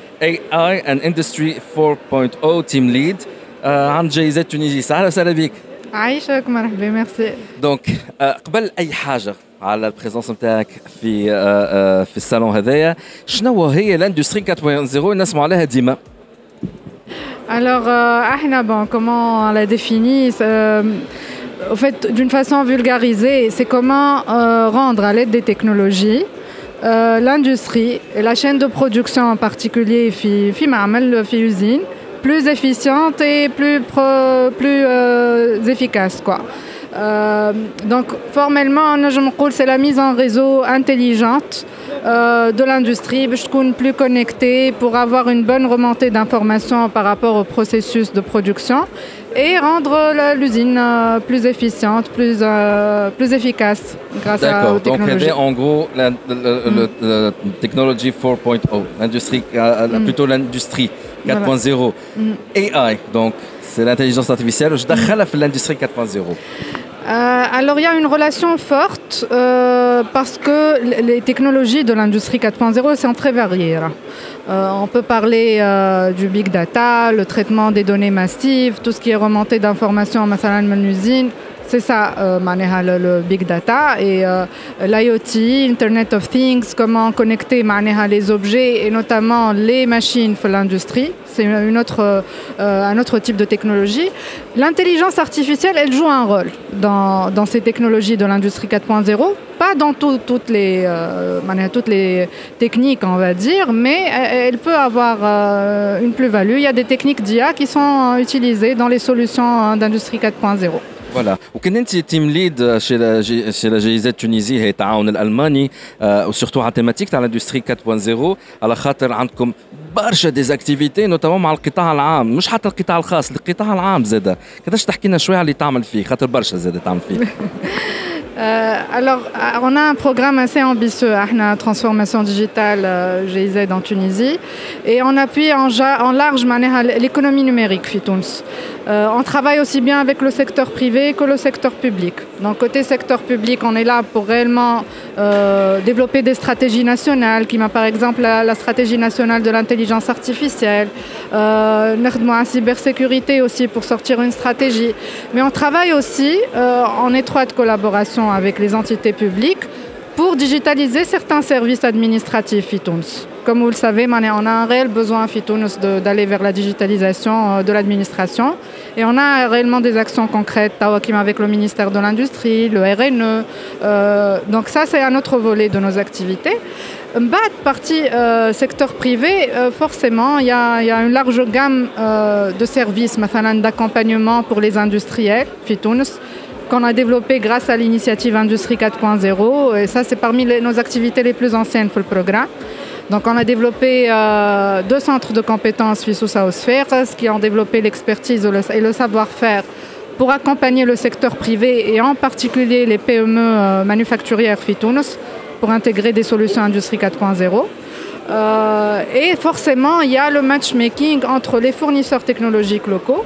اي اي ان اندستري 4.0 تيم ليد عن جائزه تونيزي سهلا وسهلا بك عايشك مرحبا ميرسي دونك آه، قبل اي حاجه على البريزونس نتاعك في آه، آه، في الصالون هذايا شنو هي الاندستري 4.0 نسمعوا عليها ديما Alors, euh, Ahna, bon, comment on l'a défini euh, Au fait, d'une façon vulgarisée, c'est comment euh, rendre à l'aide des technologies euh, l'industrie et la chaîne de production en particulier, fi, fi usine, plus efficiente et plus, pro- plus euh, efficace. Quoi. Euh, donc formellement, c'est la mise en réseau intelligente euh, de l'industrie, plus connectée pour avoir une bonne remontée d'informations par rapport au processus de production et rendre l'usine euh, plus efficiente, plus, efficace grâce à, aux technologies. Donc, en gros, la, hmm. technology 4.0, hmm. plutôt l'industrie 4.0, hmm. AI, donc c'est l'intelligence artificielle, je dans l'industrie 4.0. Euh, alors il y a une relation forte euh, parce que les technologies de l'industrie 4.0 sont très variées. Euh, on peut parler du big data, le traitement des données massives, tout ce qui est remonté d'informations en une usine, c'est ça, euh, le, big data et euh, l'IoT, Internet of Things, comment connecter les objets et notamment les machines pour l'industrie. C'est une autre, euh, un autre type de technologie. L'intelligence artificielle, elle joue un rôle dans, ces technologies de l'industrie 4.0. Pas dans toutes, les, euh, toutes les techniques, on va dire, mais elle peut avoir une plus-value. Il y a des techniques d'IA qui sont utilisées dans les solutions hein, d'industrie 4.0. فوالا وكان أنت تيم ليد شي لا جي شي لا جائزه تونيزي هي التعاون الألماني آه، وسورتو على تيماتيك تاع الاندستري 4.0 على خاطر عندكم برشا ديزاكتيفيتي نوتامون مع القطاع العام. مش حتى القطاع الخاص القطاع العام زاده. قداش تحكي لنا شوية على اللي تعمل فيه؟ خاطر برشا زاده تعمل فيه. Euh, alors, euh, on a un programme assez ambitieux, Ahna Transformation Digitale euh, GIZ en Tunisie, et on appuie en, large manière l'économie numérique, Fitouns. On travaille aussi bien avec le secteur privé que le secteur public. Donc, côté secteur public, on est là pour réellement développer des stratégies nationales, qui m'a par exemple la, stratégie nationale de l'intelligence artificielle, euh, la cybersécurité aussi pour sortir une stratégie. Mais on travaille aussi en étroite collaboration avec les entités publiques pour digitaliser certains services administratifs Fitouns. Comme vous le savez, on a un réel besoin à Fitouns d'aller vers la digitalisation euh, de l'administration. Et on a réellement des actions concrètes avec le ministère de l'Industrie, le RNE. Euh, donc ça, c'est un autre volet de nos activités. Bah, partie euh, secteur privé, forcément, il y, a une large gamme de services, d'accompagnement pour les industriels, Fitouns qu'on a développé grâce à l'initiative Industrie 4.0. Et ça, c'est parmi nos activités les plus anciennes pour le programme. Donc, on a développé euh, deux centres de compétences ce qui ont développé l'expertise et le, savoir-faire pour accompagner le secteur privé et en particulier les PME euh, manufacturières FITUNS pour intégrer des solutions Industrie 4.0. Euh, et forcément, il y a le matchmaking entre les fournisseurs technologiques locaux.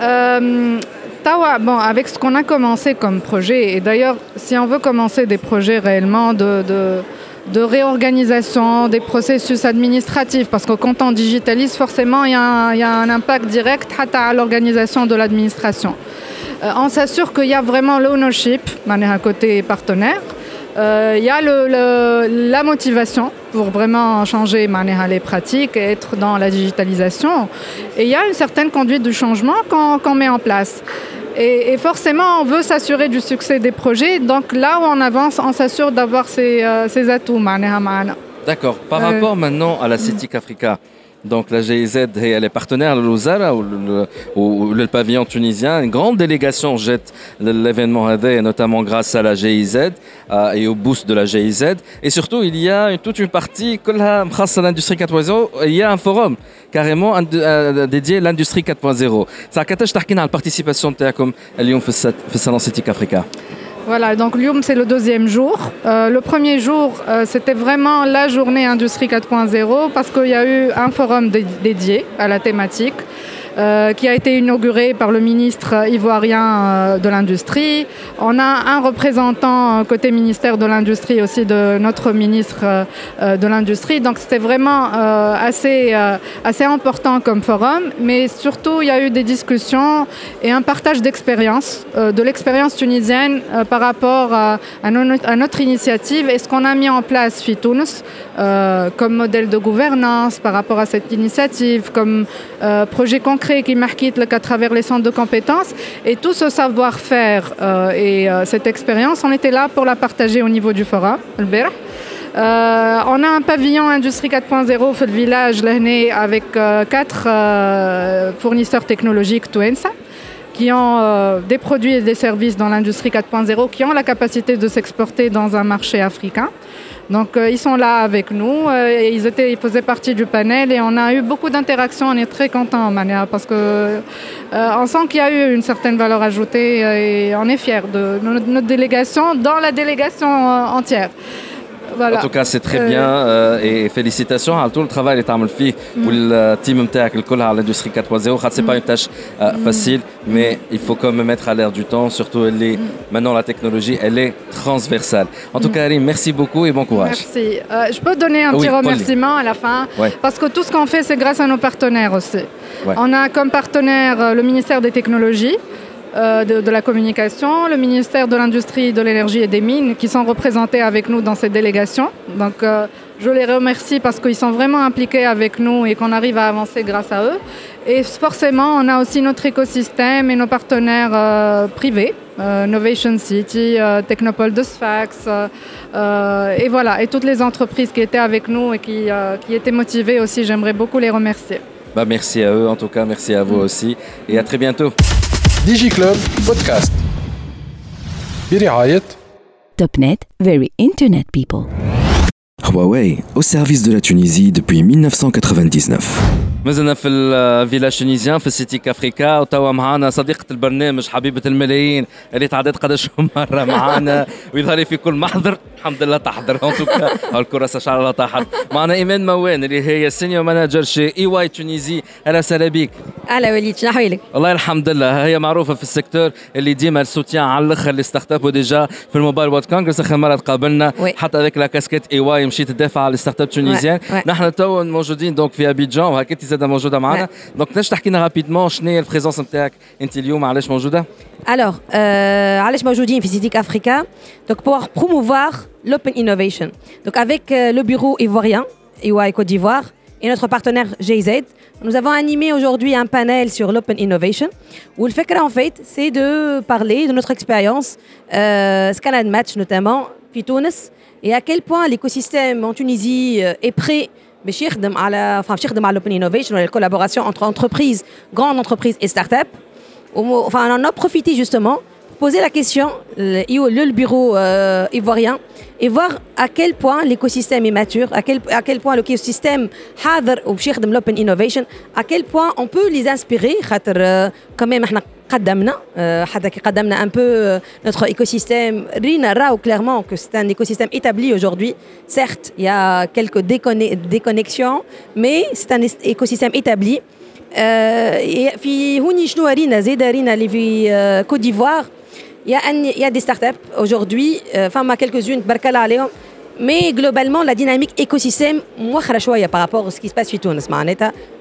Euh, bon, avec ce qu'on a commencé comme projet, et d'ailleurs, si on veut commencer des projets réellement de, de, réorganisation des processus administratifs, parce que quand on digitalise, forcément, il y a un impact direct à l'organisation de l'administration. Euh, on s'assure qu'il y a vraiment l'ownership, à côté partenaire. Euh, Il y a le- le- la motivation pour vraiment changer manière, les pratiques et être dans la digitalisation. Et il y a une certaine conduite du changement qu'on met en place. Et, et forcément, on veut s'assurer du succès des projets. Donc là où on avance, on s'assure d'avoir ces, euh, ces atouts. D'accord. Par Euh, rapport maintenant à la CITIC Africa, donc la GIZ elle est partenaire à l'Ouzara ou le, pavillon tunisien. Une grande délégation jette l'événement et notamment grâce à la GIZ euh, et au boost de la GIZ. Et surtout, il y a toute une partie, grâce à l'industrie 4.0, il y a un forum carrément euh, dédié à l'industrie 4.0. Ça a qu'à la participation de Théacom à Lyon, Salon Africa. Voilà, donc Lyoum, c'est le deuxième jour. Euh, le premier jour, euh, c'était vraiment la journée Industrie 4.0 parce qu'il y a eu un forum dé- dédié à la thématique euh, qui a été inauguré par le ministre ivoirien euh, de l'Industrie. On a un représentant euh, côté ministère de l'Industrie aussi de notre ministre de l'Industrie. Donc c'était vraiment assez, assez important comme forum. Mais surtout, il y a eu des discussions et un partage d'expérience, de l'expérience tunisienne par rapport à, à no- à notre initiative et ce qu'on a mis en place FITOUNS euh, comme modèle de gouvernance par rapport à cette initiative, comme projet concret qui marque à travers les centres de compétences. Et tout ce savoir-faire euh, et euh, cette expérience, on était là pour la partager au niveau du forum. Euh, on a un pavillon Industrie 4.0 au le village l'année avec quatre fournisseurs technologiques Touensa qui ont des produits et des services dans l'industrie 4.0 qui ont la capacité de s'exporter dans un marché africain. Donc euh, ils sont là avec nous, euh, et ils, étaient, ils faisaient partie du panel et on a eu beaucoup d'interactions, on est très contents Mania, parce que euh, sent qu'il y a eu une certaine valeur ajoutée et on est fiers de notre, délégation dans la délégation entière. En tout cas, c'est très bien euh, et félicitations à tout le travail que tu as fait ou le team à l'industrie 4.0. Ce n'est pas une tâche euh, mm. facile, mais il faut quand même mettre à l'air du temps, surtout elle est, mm. maintenant la technologie, elle est transversale. En tout mm. cas, Arim, merci beaucoup et bon courage. Merci. Euh, je peux donner un petit remerciement à la fin parce que tout ce qu'on fait, c'est grâce à nos partenaires aussi. On a comme partenaire le ministère des Technologies de, de la Communication, le ministère de l'Industrie, de l'Énergie et des Mines, qui sont représentés avec nous dans cette délégation. Donc, euh, je les remercie parce qu'ils sont vraiment impliqués avec nous et qu'on arrive à avancer grâce à eux. Et forcément, on a aussi notre écosystème et nos partenaires euh, privés, euh, Novation City, euh, Technopole de Sfax, euh, euh, et voilà, et toutes les entreprises qui étaient avec nous et qui, euh, qui étaient motivées aussi, j'aimerais beaucoup les remercier. Bah, merci à eux en tout cas, merci à vous aussi et à très bientôt. DigiClub بودكاست برعاية Topnet, very internet people. Huawei, au service de la Tunisie depuis 1999. مازلنا في الفيلاج تونيزيان في السيتيك افريكا وتوا معنا صديقة البرنامج حبيبة الملايين اللي تعدت قداش مرة معنا ويظهر في كل محضر. الحمد لله تحضر ان توكا الكرة شعر الله تحضر. معنا إيمان موان اللي هي سينيور مانجر شي اي واي تونيزي أهلا وسهلا بك أهلا وليد شنو احوالك؟ والله الحمد لله. هي معروفة في السيكتور اللي ديما السوتيان على الأخر اللي ستارت اب وديجا في الموبايل وورد كونغرس آخر مرة تقابلنا. حتى هذاك لا كاسكيت إي واي مشيت تدافع على الستارت اب تونيزيان وي. نحن تو موجودين دونك في ابيجان وهكا زاده موجوده معنا وي. دونك تنجم تحكي لنا رابيدمون شنو هي البريزونس نتاعك انت اليوم علاش موجوده Alors, euh, علاش موجودين في Citic Africa Donc, pour promouvoir l'open innovation. Donc, avec euh, le bureau ivoirien, EY Côte d'Ivoire, et notre partenaire GIZ, nous avons animé aujourd'hui un panel sur l'open innovation, où le fait en fait, c'est de parler de notre expérience, euh, Scanlan Match notamment, puis Tunis, et à quel point l'écosystème en Tunisie euh, est prêt باش يخدم على enfin باش يخدم على l'open innovation ولا collaboration entre entreprises, grandes entreprises et startups. Au- Enfin, on en a profité justement pour poser la question, le, le bureau euh, ivoirien, et voir à quel point l'écosystème est mature, à quel, à quel point l'écosystème حاضر وباش يخدم l'open innovation, à quel point on peut les inspirer. خاطر, euh, quand même, احنا قدمنا حتى كي قدمنا un peu notre écosystème رينا راو clairement que c'est un écosystème établi aujourd'hui certes il y a quelques déconnexions mais c'est un écosystème établi في هوني شنو رينا زيد رينا اللي في كوت ديفوار il y a, un, il y a des startups aujourd'hui, enfin, quelques-unes, barkala عليهم, mais globalement, la dynamique écosystème, moi, par rapport à ce qui se passe chez Tunis.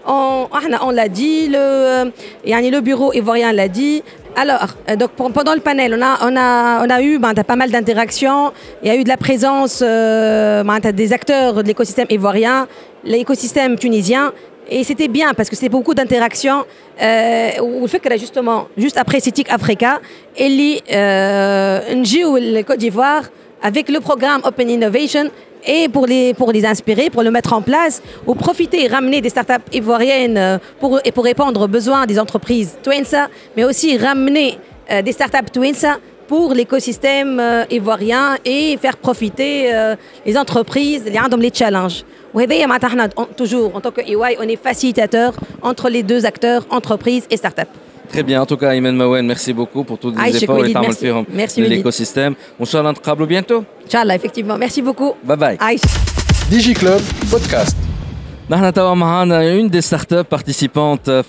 On, on l'a dit, le, le bureau ivoirien l'a dit. Alors, donc pendant le panel, on a, eu ben, pas mal d'interactions. Il y a eu de la présence euh, ben, des acteurs de l'écosystème ivoirien, l'écosystème tunisien. Et c'était bien parce que c'était beaucoup d'interactions. Euh, le fait que justement, juste après CITIC Africa, Eli euh, le Côte d'Ivoire, avec le programme Open Innovation et pour les, pour les inspirer, pour le mettre en place, ou profiter et ramener des startups ivoiriennes euh, pour, et pour répondre aux besoins des entreprises Twinsa, mais aussi ramener euh, des startups Twinsa pour l'écosystème euh, ivoirien et faire profiter les entreprises, les les challenges. Toujours, en tant que EY, on est facilitateur entre les deux acteurs, entreprises et startups. Très bien, en tout cas, Imen Mawen, merci beaucoup pour tous les efforts et merci, de l'écosystème. Inch'Allah, on bientôt. Inch'Allah, effectivement. Merci beaucoup. Bye bye. DigiClub Podcast. نحن توا معنا اون دي ستارت اب بارتيسيبونت في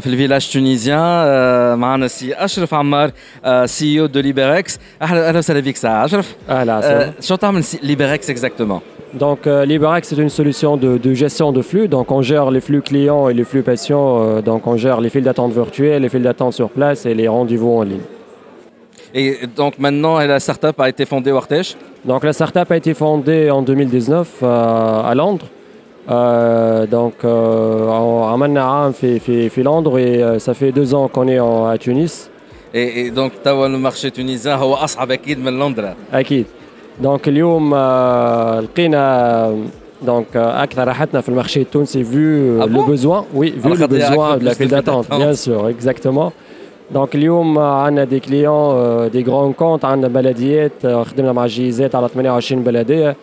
في الفيلاج تونيزيان معنا سي اشرف عمار سي او دو ليبريكس اهلا اهلا وسهلا بك سي اشرف اهلا وسهلا شو تعمل ليبريكس اكزاكتومون Donc euh, LibreX, c'est une solution de, gestion de flux. Donc on gère les flux clients et les flux patients. Euh, donc on gère les files d'attente virtuelles, les files d'attente sur place et les rendez-vous en ligne. Et donc maintenant, la startup a été fondée au Artege Donc la startup a été fondée en 2019 euh, à Londres. donc à Manna'a, fait, fait, Londres et ça fait deux ans qu'on est à Tunis. Et, donc le marché tunisien, c'est Londres. دونك اليوم لقينا دونك اكثر راحتنا في المارشي التونسي فيو لو بوزوان وي فيو لو بوزوان دو لا فيل داتونت بيان سور اكزاكتومون دونك اليوم عندنا دي كليون دي غران كونت عندنا بلديات خدمنا مع جيزات على 28 بلديه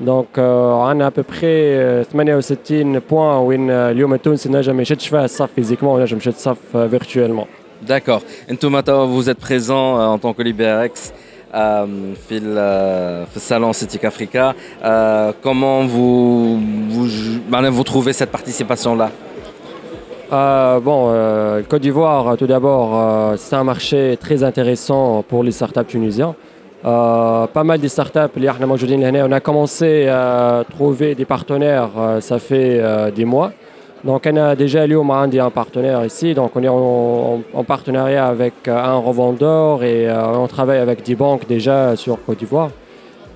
دونك عندنا ابوبخي 68 بوان وين اليوم التونسي نجم ما يشدش فيها الصف فيزيكمون ونجم يشد الصف فيرتويلمون D'accord. انتم vous êtes présent en tant que LibreX euh, le salon Citic Africa. Euh, comment vous, vous, vous trouvez cette participation-là? Euh, bon, Côte d'Ivoire, tout d'abord, c'est un marché très intéressant pour les startups tunisiens. pas mal de startups, on a commencé à trouver des partenaires, ça fait des mois. Donc on a déjà اليوم عندي un partenaire ici, donc on est en, partenariat avec euh, un revendeur et euh, on travaille avec des banques déjà sur Côte d'Ivoire.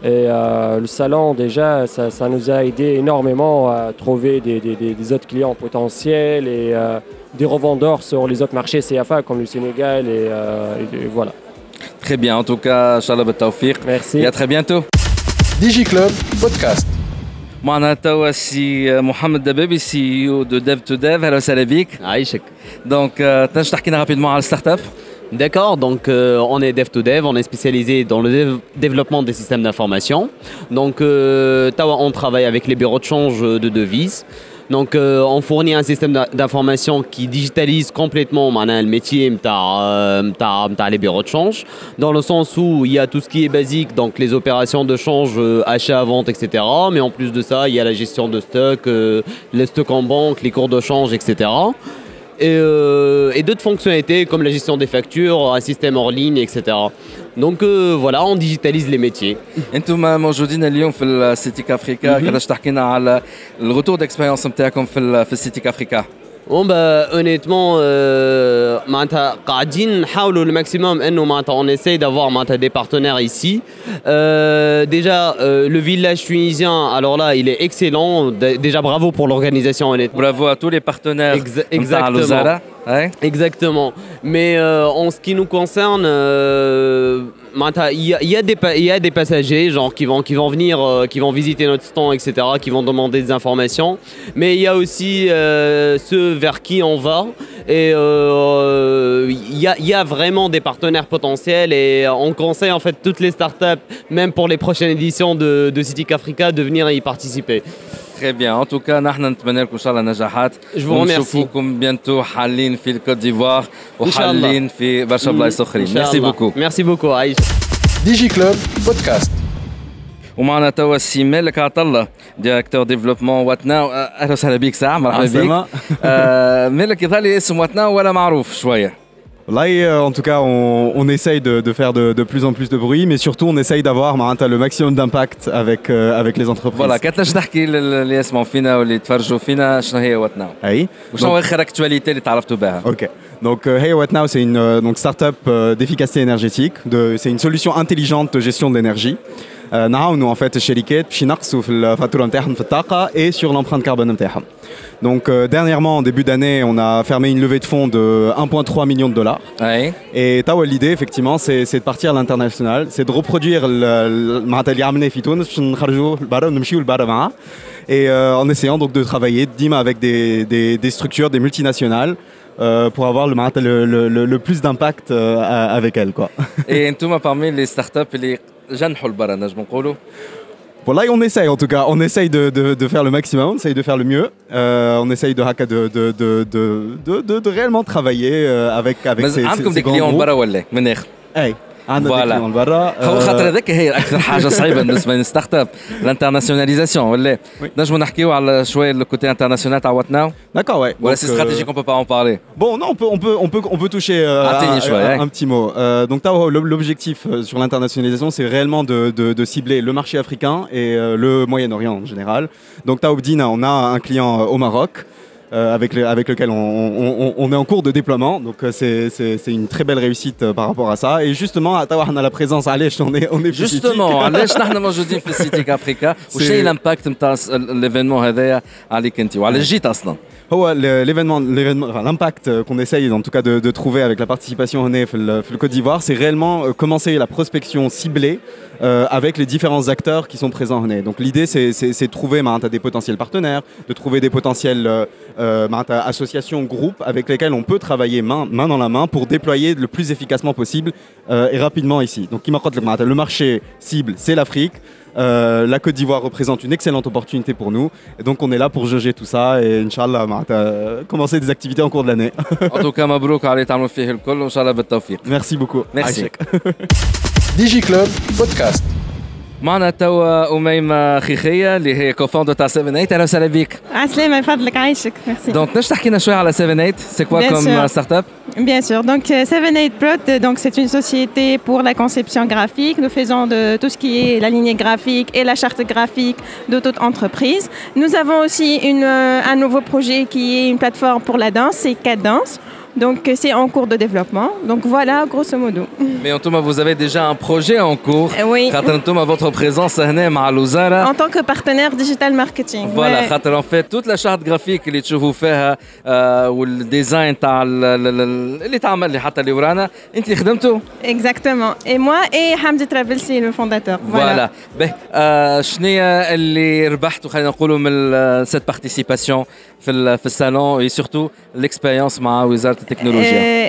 Et euh, le salon déjà, ça, nous a aidé énormément à trouver des, autres clients potentiels et des revendeurs sur les autres marchés CFA comme le Sénégal et, voilà. Très bien, en tout cas, Shalom Merci. Et à très bientôt. DigiClub Podcast. معنا توا سي محمد دبابي سي او دو ديف تو ديف اهلا وسهلا بك عايشك دونك تنجم تحكي لنا رابيدمون على الستارت اب D'accord, donc euh, on est Dev to Dev, on est spécialisé dans le développement des systèmes d'information. Donc, euh, Tawa, on travaille avec les bureaux de change de devises. Donc euh, on fournit un système d'information qui digitalise complètement le métier euh, les bureaux de change, dans le sens où il y a tout ce qui est basique, donc les opérations de change, euh, achat, vente, etc. Mais en plus de ça, il y a la gestion de stock, les stocks en banque, les cours de change, etc. Euh, et, d'autres fonctionnalités comme la gestion des factures, un système hors ligne, etc. Donc euh, voilà, on digitalise les métiers. انتم موجودين اليوم في السيتيك افريكا كيفاش تحكي لنا على الريتور ديكسبيريونس نتاعكم في في السيتيك افريكا Bon bah honnêtement euh, le maximum on essaye d'avoir des partenaires ici. Euh, déjà euh, le village tunisien alors là il est excellent. Déjà bravo pour l'organisation honnêtement. Bravo à tous les partenaires. Exactement. Exactement. Mais euh, en ce qui nous concerne il y, a, des, y a des passagers genre qui vont, qui vont venir, euh, qui vont visiter notre stand, etc., qui vont demander des informations. Mais il y a aussi euh, ceux vers qui on va. Et euh, il y, a, y, a, vraiment des partenaires potentiels et on conseille en fait toutes les startups, même pour les prochaines éditions de, de Africa, de venir y participer. Bien. En tout cas, نحن نتمنى لكم إن شاء الله نجاحات. ونشوفوكم بيانتو حالين في الكوت ديفوار إن شاء الله. وحالين في برشا بلايص أخرين. ميرسي. بوكو. Merci beaucoup عايش. ديجي كلوب بودكاست ومعنا توا السي مالك عطله ديريكتور ديفلوبمون وات ناو أهلا وسهلا بك ساعة مرحبا. بك آه، مالك يظهر لي اسم وات ناو ولا معروف شوية Là, euh, en tout cas, on, on essaye de, de faire de, de plus en plus de bruit, mais surtout, on essaye d'avoir Maranta, le maximum d'impact avec, euh, avec les entreprises. فوالا كانت تنجم تحكي لل- اللي يسمعوا فينا واللي يتفرجوا فينا شنو هي وات ناو Oui. وشنو Donc- اخر اكتواليتي اللي تعرفتوا بها Ok. Donc, euh, Hey What Now, c'est une euh, donc start-up euh, d'efficacité énergétique. De, c'est une solution intelligente de gestion de l'énergie. Euh, نعاونوا en fait شركات باش ينقصوا في الفاتوره نتاعهم في الطاقه et sur l'empreinte carbone نتاعهم. Donc euh, dernièrement, en début d'année, on a fermé une levée de fonds de 1,3 million de dollars. Et Tawa, l'idée, effectivement, c'est c'est de partir à l'international, c'est de reproduire le- le- معناتها اللي عملناه في تونس باش نخرجوا لبرا ونمشيو لبرا معاه. Et euh, en essayant donc de travailler dima avec des, des, des structures, des multinationales, euh, pour avoir le, معناتها le, le, le, le plus d'impact euh, à- avec elles. Quoi. اي انتم parmi les startups اللي جنحوا لبرا نجم نقولوا Voilà, et on essaye en tout cas, on essaye de, de, de faire le maximum, on essaye de faire le mieux, Euh, on essaye de, haka- de, de, de, de, de, de, de réellement travailler euh, avec, avec ces, مازال ces, عندكم ces دي grands كليون groupes. برا ولا من الاخر اي عندنا دي فوالا كليون برا هو آه، خاطر هذاك هي اكثر حاجه صعيبه بالنسبه للستارت اب الانترناسيوناليزاسيون ولا نجموا نحكيو على شويه الكوتي انترناسيونال تاع وات ناو D'accord, ouais. ولا Donc, سي euh, استراتيجيك اون بو با en parler Bon, non, on peut, on peut, on peut, on peut toucher euh, Ah, t'es à- niche, ouais, à- ouais. un petit mot. Euh, donc, Tao, l'ob- l'objectif euh, sur l'internationalisation, c'est réellement de, de- de cibler le marché africain et euh, le Moyen-Orient en général. Donc, Tao Bdina, on a un client euh, au Maroc. euh, avec, le- avec lequel on, on- on- on est en cours de déploiement, donc euh, c'est- c'est c'est une très belle réussite euh, par rapport à ça. Et justement, à Tawa, on a la présence, allez, on est, on est plus جوستومون critique. علاش نحن موجودين في سيتيك افريكا وش سي- هي الامباكت نتاع الايفينمون هذايا عليك انت وعلى جيت اصلا Oh, le- l'événement, l'événement- enfin, l'impact euh, qu'on essaye en tout cas de, de trouver avec la participation au NEF, le, le Côte d'Ivoire, c'est réellement euh, commencer la prospection ciblée euh, avec les différents acteurs qui sont présents au NEF. Donc l'idée, c'est, c'est- c'est de trouver Maranta, des potentiels partenaires, de trouver des potentielles euh, associations, groupes avec lesquels on peut travailler main, main dans la main pour déployer le plus efficacement possible euh, et rapidement ici. Donc, le marché cible, c'est l'Afrique. Euh, la Côte d'Ivoire représente une excellente opportunité pour nous. Et donc on est là pour juger tout ça et Inch'Allah, euh, commencer des activités en cours de l'année. en tout cas, Mabrouk, Merci beaucoup. Merci. DigiClub Podcast. معنا توا أميمة خيخية اللي هي كوفاوندر تاع 7 8 أهلا وسهلا بك عسلامة يفضلك عايشك ميرسي دونك نش تحكي لنا شوية على 7 8 سي كوا Bien كوم sûr. ستارت اب Bien sûr. Donc, euh, 7-8 Prod, euh, donc c'est une société pour la conception graphique. Nous faisons de tout ce qui est la lignée graphique et la charte graphique de toute entreprise. Nous avons aussi une, euh, un nouveau projet qui est une plateforme pour la danse, c'est Cadence. Donc, euh, c'est en cours de développement. Donc, voilà, grosso modo. Mais en tout cas, vous avez déjà un projet en cours. Oui. خاطر انتم votre présence هنا مع الوزارة En tant que partenaire digital marketing. فوالا Ouais. خاطر ان فيت توت لا شارت جرافيك اللي تشوفوا فيها آه والديزاين تاع ال- ال- ال- اللي تعمل لي حتى اللي ورانا انت اللي خدمته Exactement. Et moi et Hamdi Travelsi, le fondateur. فوالا به آه شنو هي اللي ربحتوا خلينا نقولوا من سيت بارتيسيباسيون في ال- في الصالون اي سورتو ليكسبيريونس مع وزاره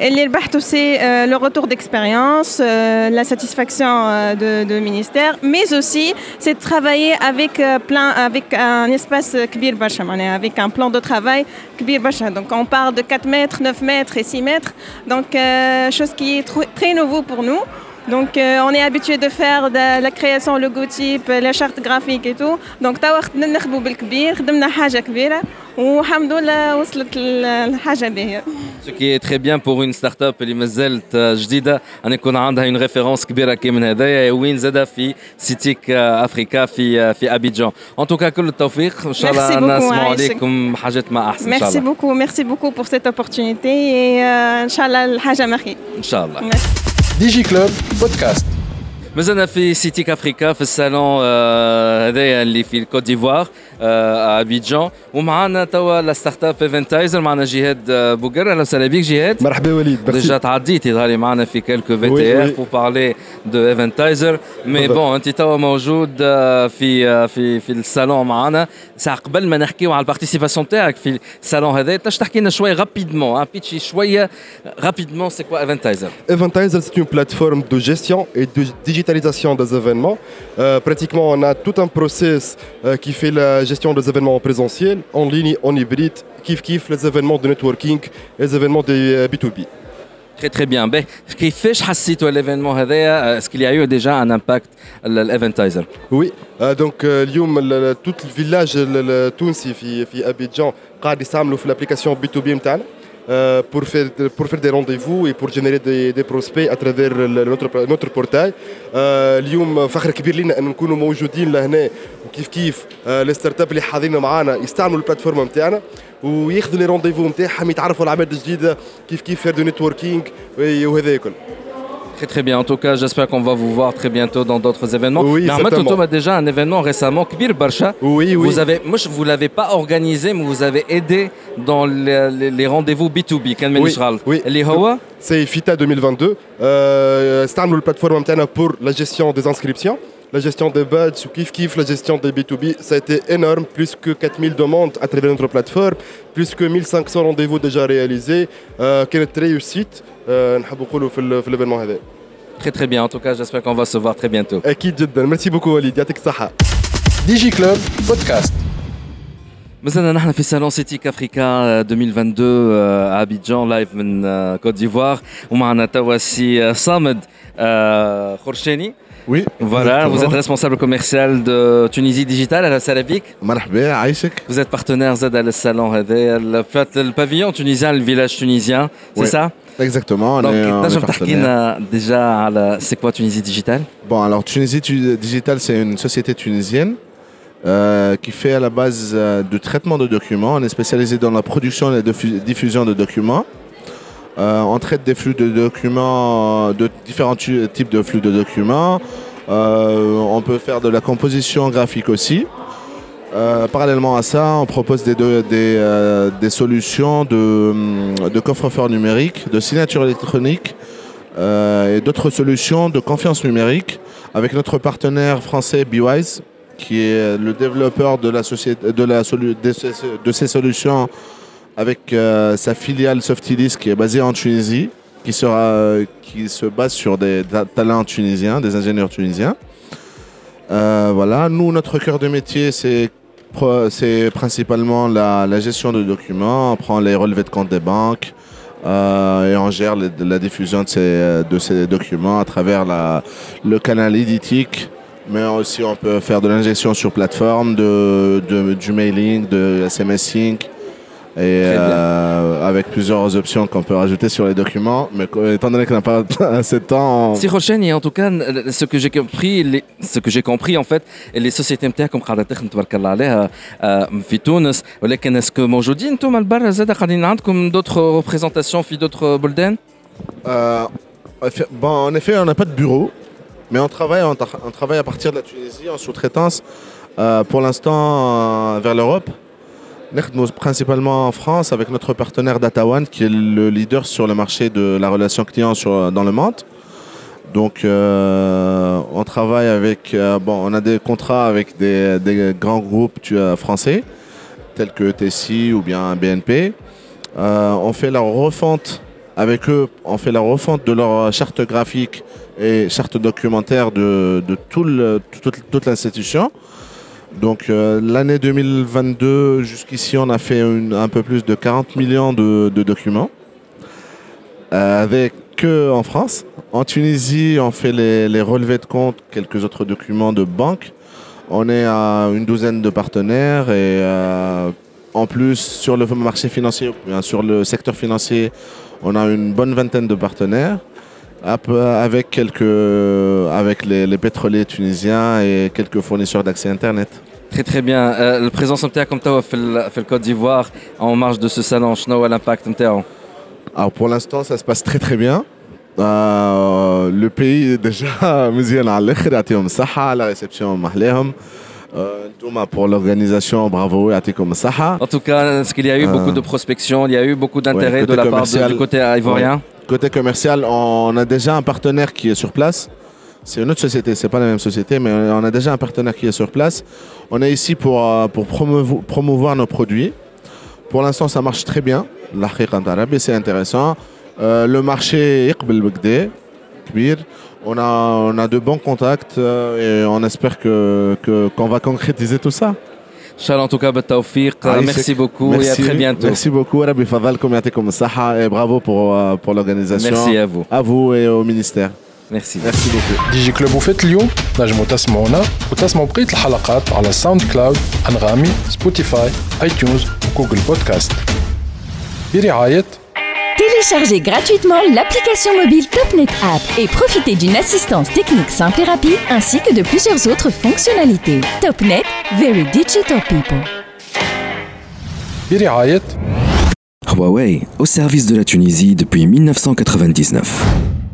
Et les bahtou, c'est le retour d'expérience, euh, la satisfaction euh, de, ministère, mais aussi c'est de travailler avec, euh, plein, avec un espace kbir bacha, avec un plan de travail kbir bacha. Donc on parle de 4 mètres, 9 mètres et 6 mètres, donc chose qui est très nouveau pour nous. Donc euh, on est habitué de faire de la création logotype, la charte graphique et tout. Donc توا خدنا نخدموا بالكبير، خدمنا حاجة كبيرة والحمد لله وصلت ل- لحاجة باهية. Ce qui est très bien pour une start-up اللي مازالت جديدة أن يكون عندها une référence كبيرة كي من هذايا وين زادة في سيتيك أفريكا في في أبيجان. En tout cas كل التوفيق إن شاء Merci الله beaucoup, نسمعوا عايشك. عليكم حاجات ما أحسن إن شاء Merci الله. beaucoup, merci beaucoup pour cette opportunité et euh, Inch'Allah, الحاجة مخي. إن شاء الله. ديجي كلوب بودكاست مازلنا في سيتيك افريكا في الصالون آه، هذايا اللي في الكوت ديفوار آه، ابيجان ومعنا توا لا ستارت اب ايفنتايزر معنا جهاد آه، بوغر اهلا وسهلا بك جهاد مرحبا وليد ديجا تعديت يظهر لي معنا في كيلكو في Oui, تي ار oui. بور بارلي de Eventizer mais bon انت توا موجود آه، في آه، في في الصالون معنا ساعه قبل ما نحكيو على البارتيسيباسيون تاعك في الصالون هذا تنجم تحكي لنا شويه رابيدمون بيتشي شويه رابيدمون سي كوا Eventizer Eventizer, c'est une plateforme de gestion et de digitalisation des événements. Euh, pratiquement, on a tout un process euh, qui fait la gestion des événements en présentiel, en ligne, en hybride, kiff kiff les événements de networking, les événements de euh, B2B. Très très bien. Ben, كيفاش حسيتوا l'événement هذايا Est-ce qu'il y a eu déjà un impact l'Eventizer Oui, euh, donc euh, اليوم ال- ال- tout le village ال- التونسي في في ابيجان قاعد يستعملوا في l'application B2B نتاعنا Euh, pour faire pour faire des rendez-vous et pour générer des, des prospects à travers notre notre portail. آه، اليوم فخر كبير لنا أن نكونوا موجودين لهنا وكيف كيف لي ستارت اب اللي حاضرين معانا يستعملوا البلاتفورم نتاعنا وياخذوا لي رونديفو نتاعهم يتعرفوا على العباد الجديده كيف كيف فير دو نتوركينج وهذا الكل. Très très bien. En tout cas, j'espère qu'on va vous voir très bientôt dans d'autres événements. Oui, mais Ahmed a déjà un événement récemment, Kbir Barcha. Oui, oui. Vous avez, moi, vous l'avez pas organisé, mais vous avez aidé dans les, rendez-vous B2B. Quel oui, oui. Les C'est FITA 2022. Euh, c'est une plateforme pour la gestion des inscriptions la gestion des badges ou kiff kiff, la gestion des B2B. Ça a été énorme, plus que 4000 demandes à travers notre plateforme, plus que 1500 rendez-vous déjà réalisés. Euh, كانت réussite euh, نحب نقولوا في ال- في l'événement هذا. Très très bien. En tout cas, j'espère qu'on va se voir très bientôt. أكيد جدا. Merci beaucoup وليد يعطيك الصحة. ديجي كلوب بودكاست مازلنا نحن في سالون سيتيك افريكا 2022 آه، ابيجان لايف من آه، كوت ديفوار ومعنا توا سي آه، صامد آه، خرشاني oui. Voilà, vous êtes responsable commercial de Tunisie Digital à la Salabik. Vous êtes partenaire Z à le salon, le pavillon tunisien, le village tunisien, c'est ça? Exactement. On Donc, euh, déjà, c'est quoi Tunisie Digital? Bon, alors Tunisie Digital, c'est une société tunisienne euh, qui fait à la base euh, du traitement de documents. On est spécialisé dans la production et la diffusion de documents. Euh, on traite des flux de documents, de différents types de flux de documents. Euh, on peut faire de la composition graphique aussi. Euh, parallèlement à ça, on propose des, de- des, euh, des solutions de, hum, de coffre-fort numérique, de signature électronique euh, et d'autres solutions de confiance numérique avec notre partenaire français BeWise qui est le développeur de ces solutions avec euh, sa filiale Softilis qui est basée en Tunisie, qui, sera, qui se base sur des ta- talents tunisiens, des ingénieurs tunisiens. Euh, voilà, nous, notre cœur de métier, c'est principalement la, la gestion de documents. On prend les relevés de compte des banques euh, et on gère la diffusion de ces, de ces documents à travers la- le canal éditique. Mais aussi, on peut faire de l'ingestion sur plateforme, de, de- du mailing, de SMSing Et Très bien. euh, avec plusieurs options qu'on peut rajouter sur les documents. Mais co- étant donné qu'on n'a pas assez de temps, on- Si Rocheni, en tout cas, ce que j'ai compris, les- ce que j'ai compris en fait, les sociétés نتاعكم قاعدة تخدم تبارك الله عليها آه، في تونس ولكن اسكو موجودين انتم البرا زاد قاعدين عندكم d'autres représentations في d'autres بلدان؟ Euh, bon, en effet, on n'a pas de bureau, mais on travaille, on, tra- on travaille à partir de la Tunisie en sous-traitance euh, pour l'instant euh, vers l'Europe. Nous principalement en France avec notre partenaire DataOne qui est le leader sur le marché de la relation client sur, dans le monde. Donc euh, on travaille avec, euh, bon, on a des contrats avec des, des grands groupes euh, français tels que TSI ou bien BNP. on fait la refonte avec eux, on fait la refonte de leur charte graphique et charte documentaire de, de tout le, toute l'institution. Donc euh, l'année 2022, jusqu'ici, on a fait un peu plus de 40 millions de, documents, euh, avec que en France. En Tunisie, on fait les, relevés de compte, quelques autres documents de banque. On est à une douzaine de partenaires et euh, en plus sur le marché financier, sur le secteur financier, on a une bonne vingtaine de partenaires. Avec, quelques, avec les pétroliers tunisiens et quelques fournisseurs d'accès Internet. Très très bien. آه، البريزونس نتاعكم توا في ال- في الكوت ديفوار en marge de ce salon شنو هو الامباكت نتاعو؟ Alors pour l'instant, ça se passe très très bien. Euh, le pays est déjà مزيان على الاخر يعطيهم الصحة la réception محلاهم. Euh, انتوما pour l'organisation bravo يعطيكم الصحة. En tout cas, est-ce qu'il y a eu Euh, beaucoup de prospection, il y a eu beaucoup d'intérêt Ouais, de côté la part de- commercial, du côté ivoirien ouais. Côté commercial, on a déjà un partenaire qui est sur place, C'est une autre société, c'est pas la même société, mais on a déjà un partenaire qui est sur place. On est ici pour, euh, pour promouvoir, nos produits. Pour l'instant, ça marche très bien. L'Akhira d'Arabie, c'est intéressant. Euh, le marché on a, on a de bons contacts euh, et on espère qu'on que, qu'on va concrétiser tout ça. Charles, en tout cas, ah, merci beaucoup et à très bientôt. Merci beaucoup, Rabbi Fadal, et bravo pour, pour l'organisation. Merci à vous. À vous et au ministère. Merci. Merci beaucoup. دي جي كلوب وفات اليوم نجموا تسمعونا وتسمعوا بقية الحلقات على ساوند كلاود أنغامي سبوتيفاي اي تيونز وجوجل بودكاست برعاية Téléchargez gratuitement l'application mobile TopNet App et profitez d'une assistance technique simple et rapide ainsi que de plusieurs autres fonctionnalités. TopNet, very digital people. برعاية Huawei, au service de la Tunisie depuis 1999.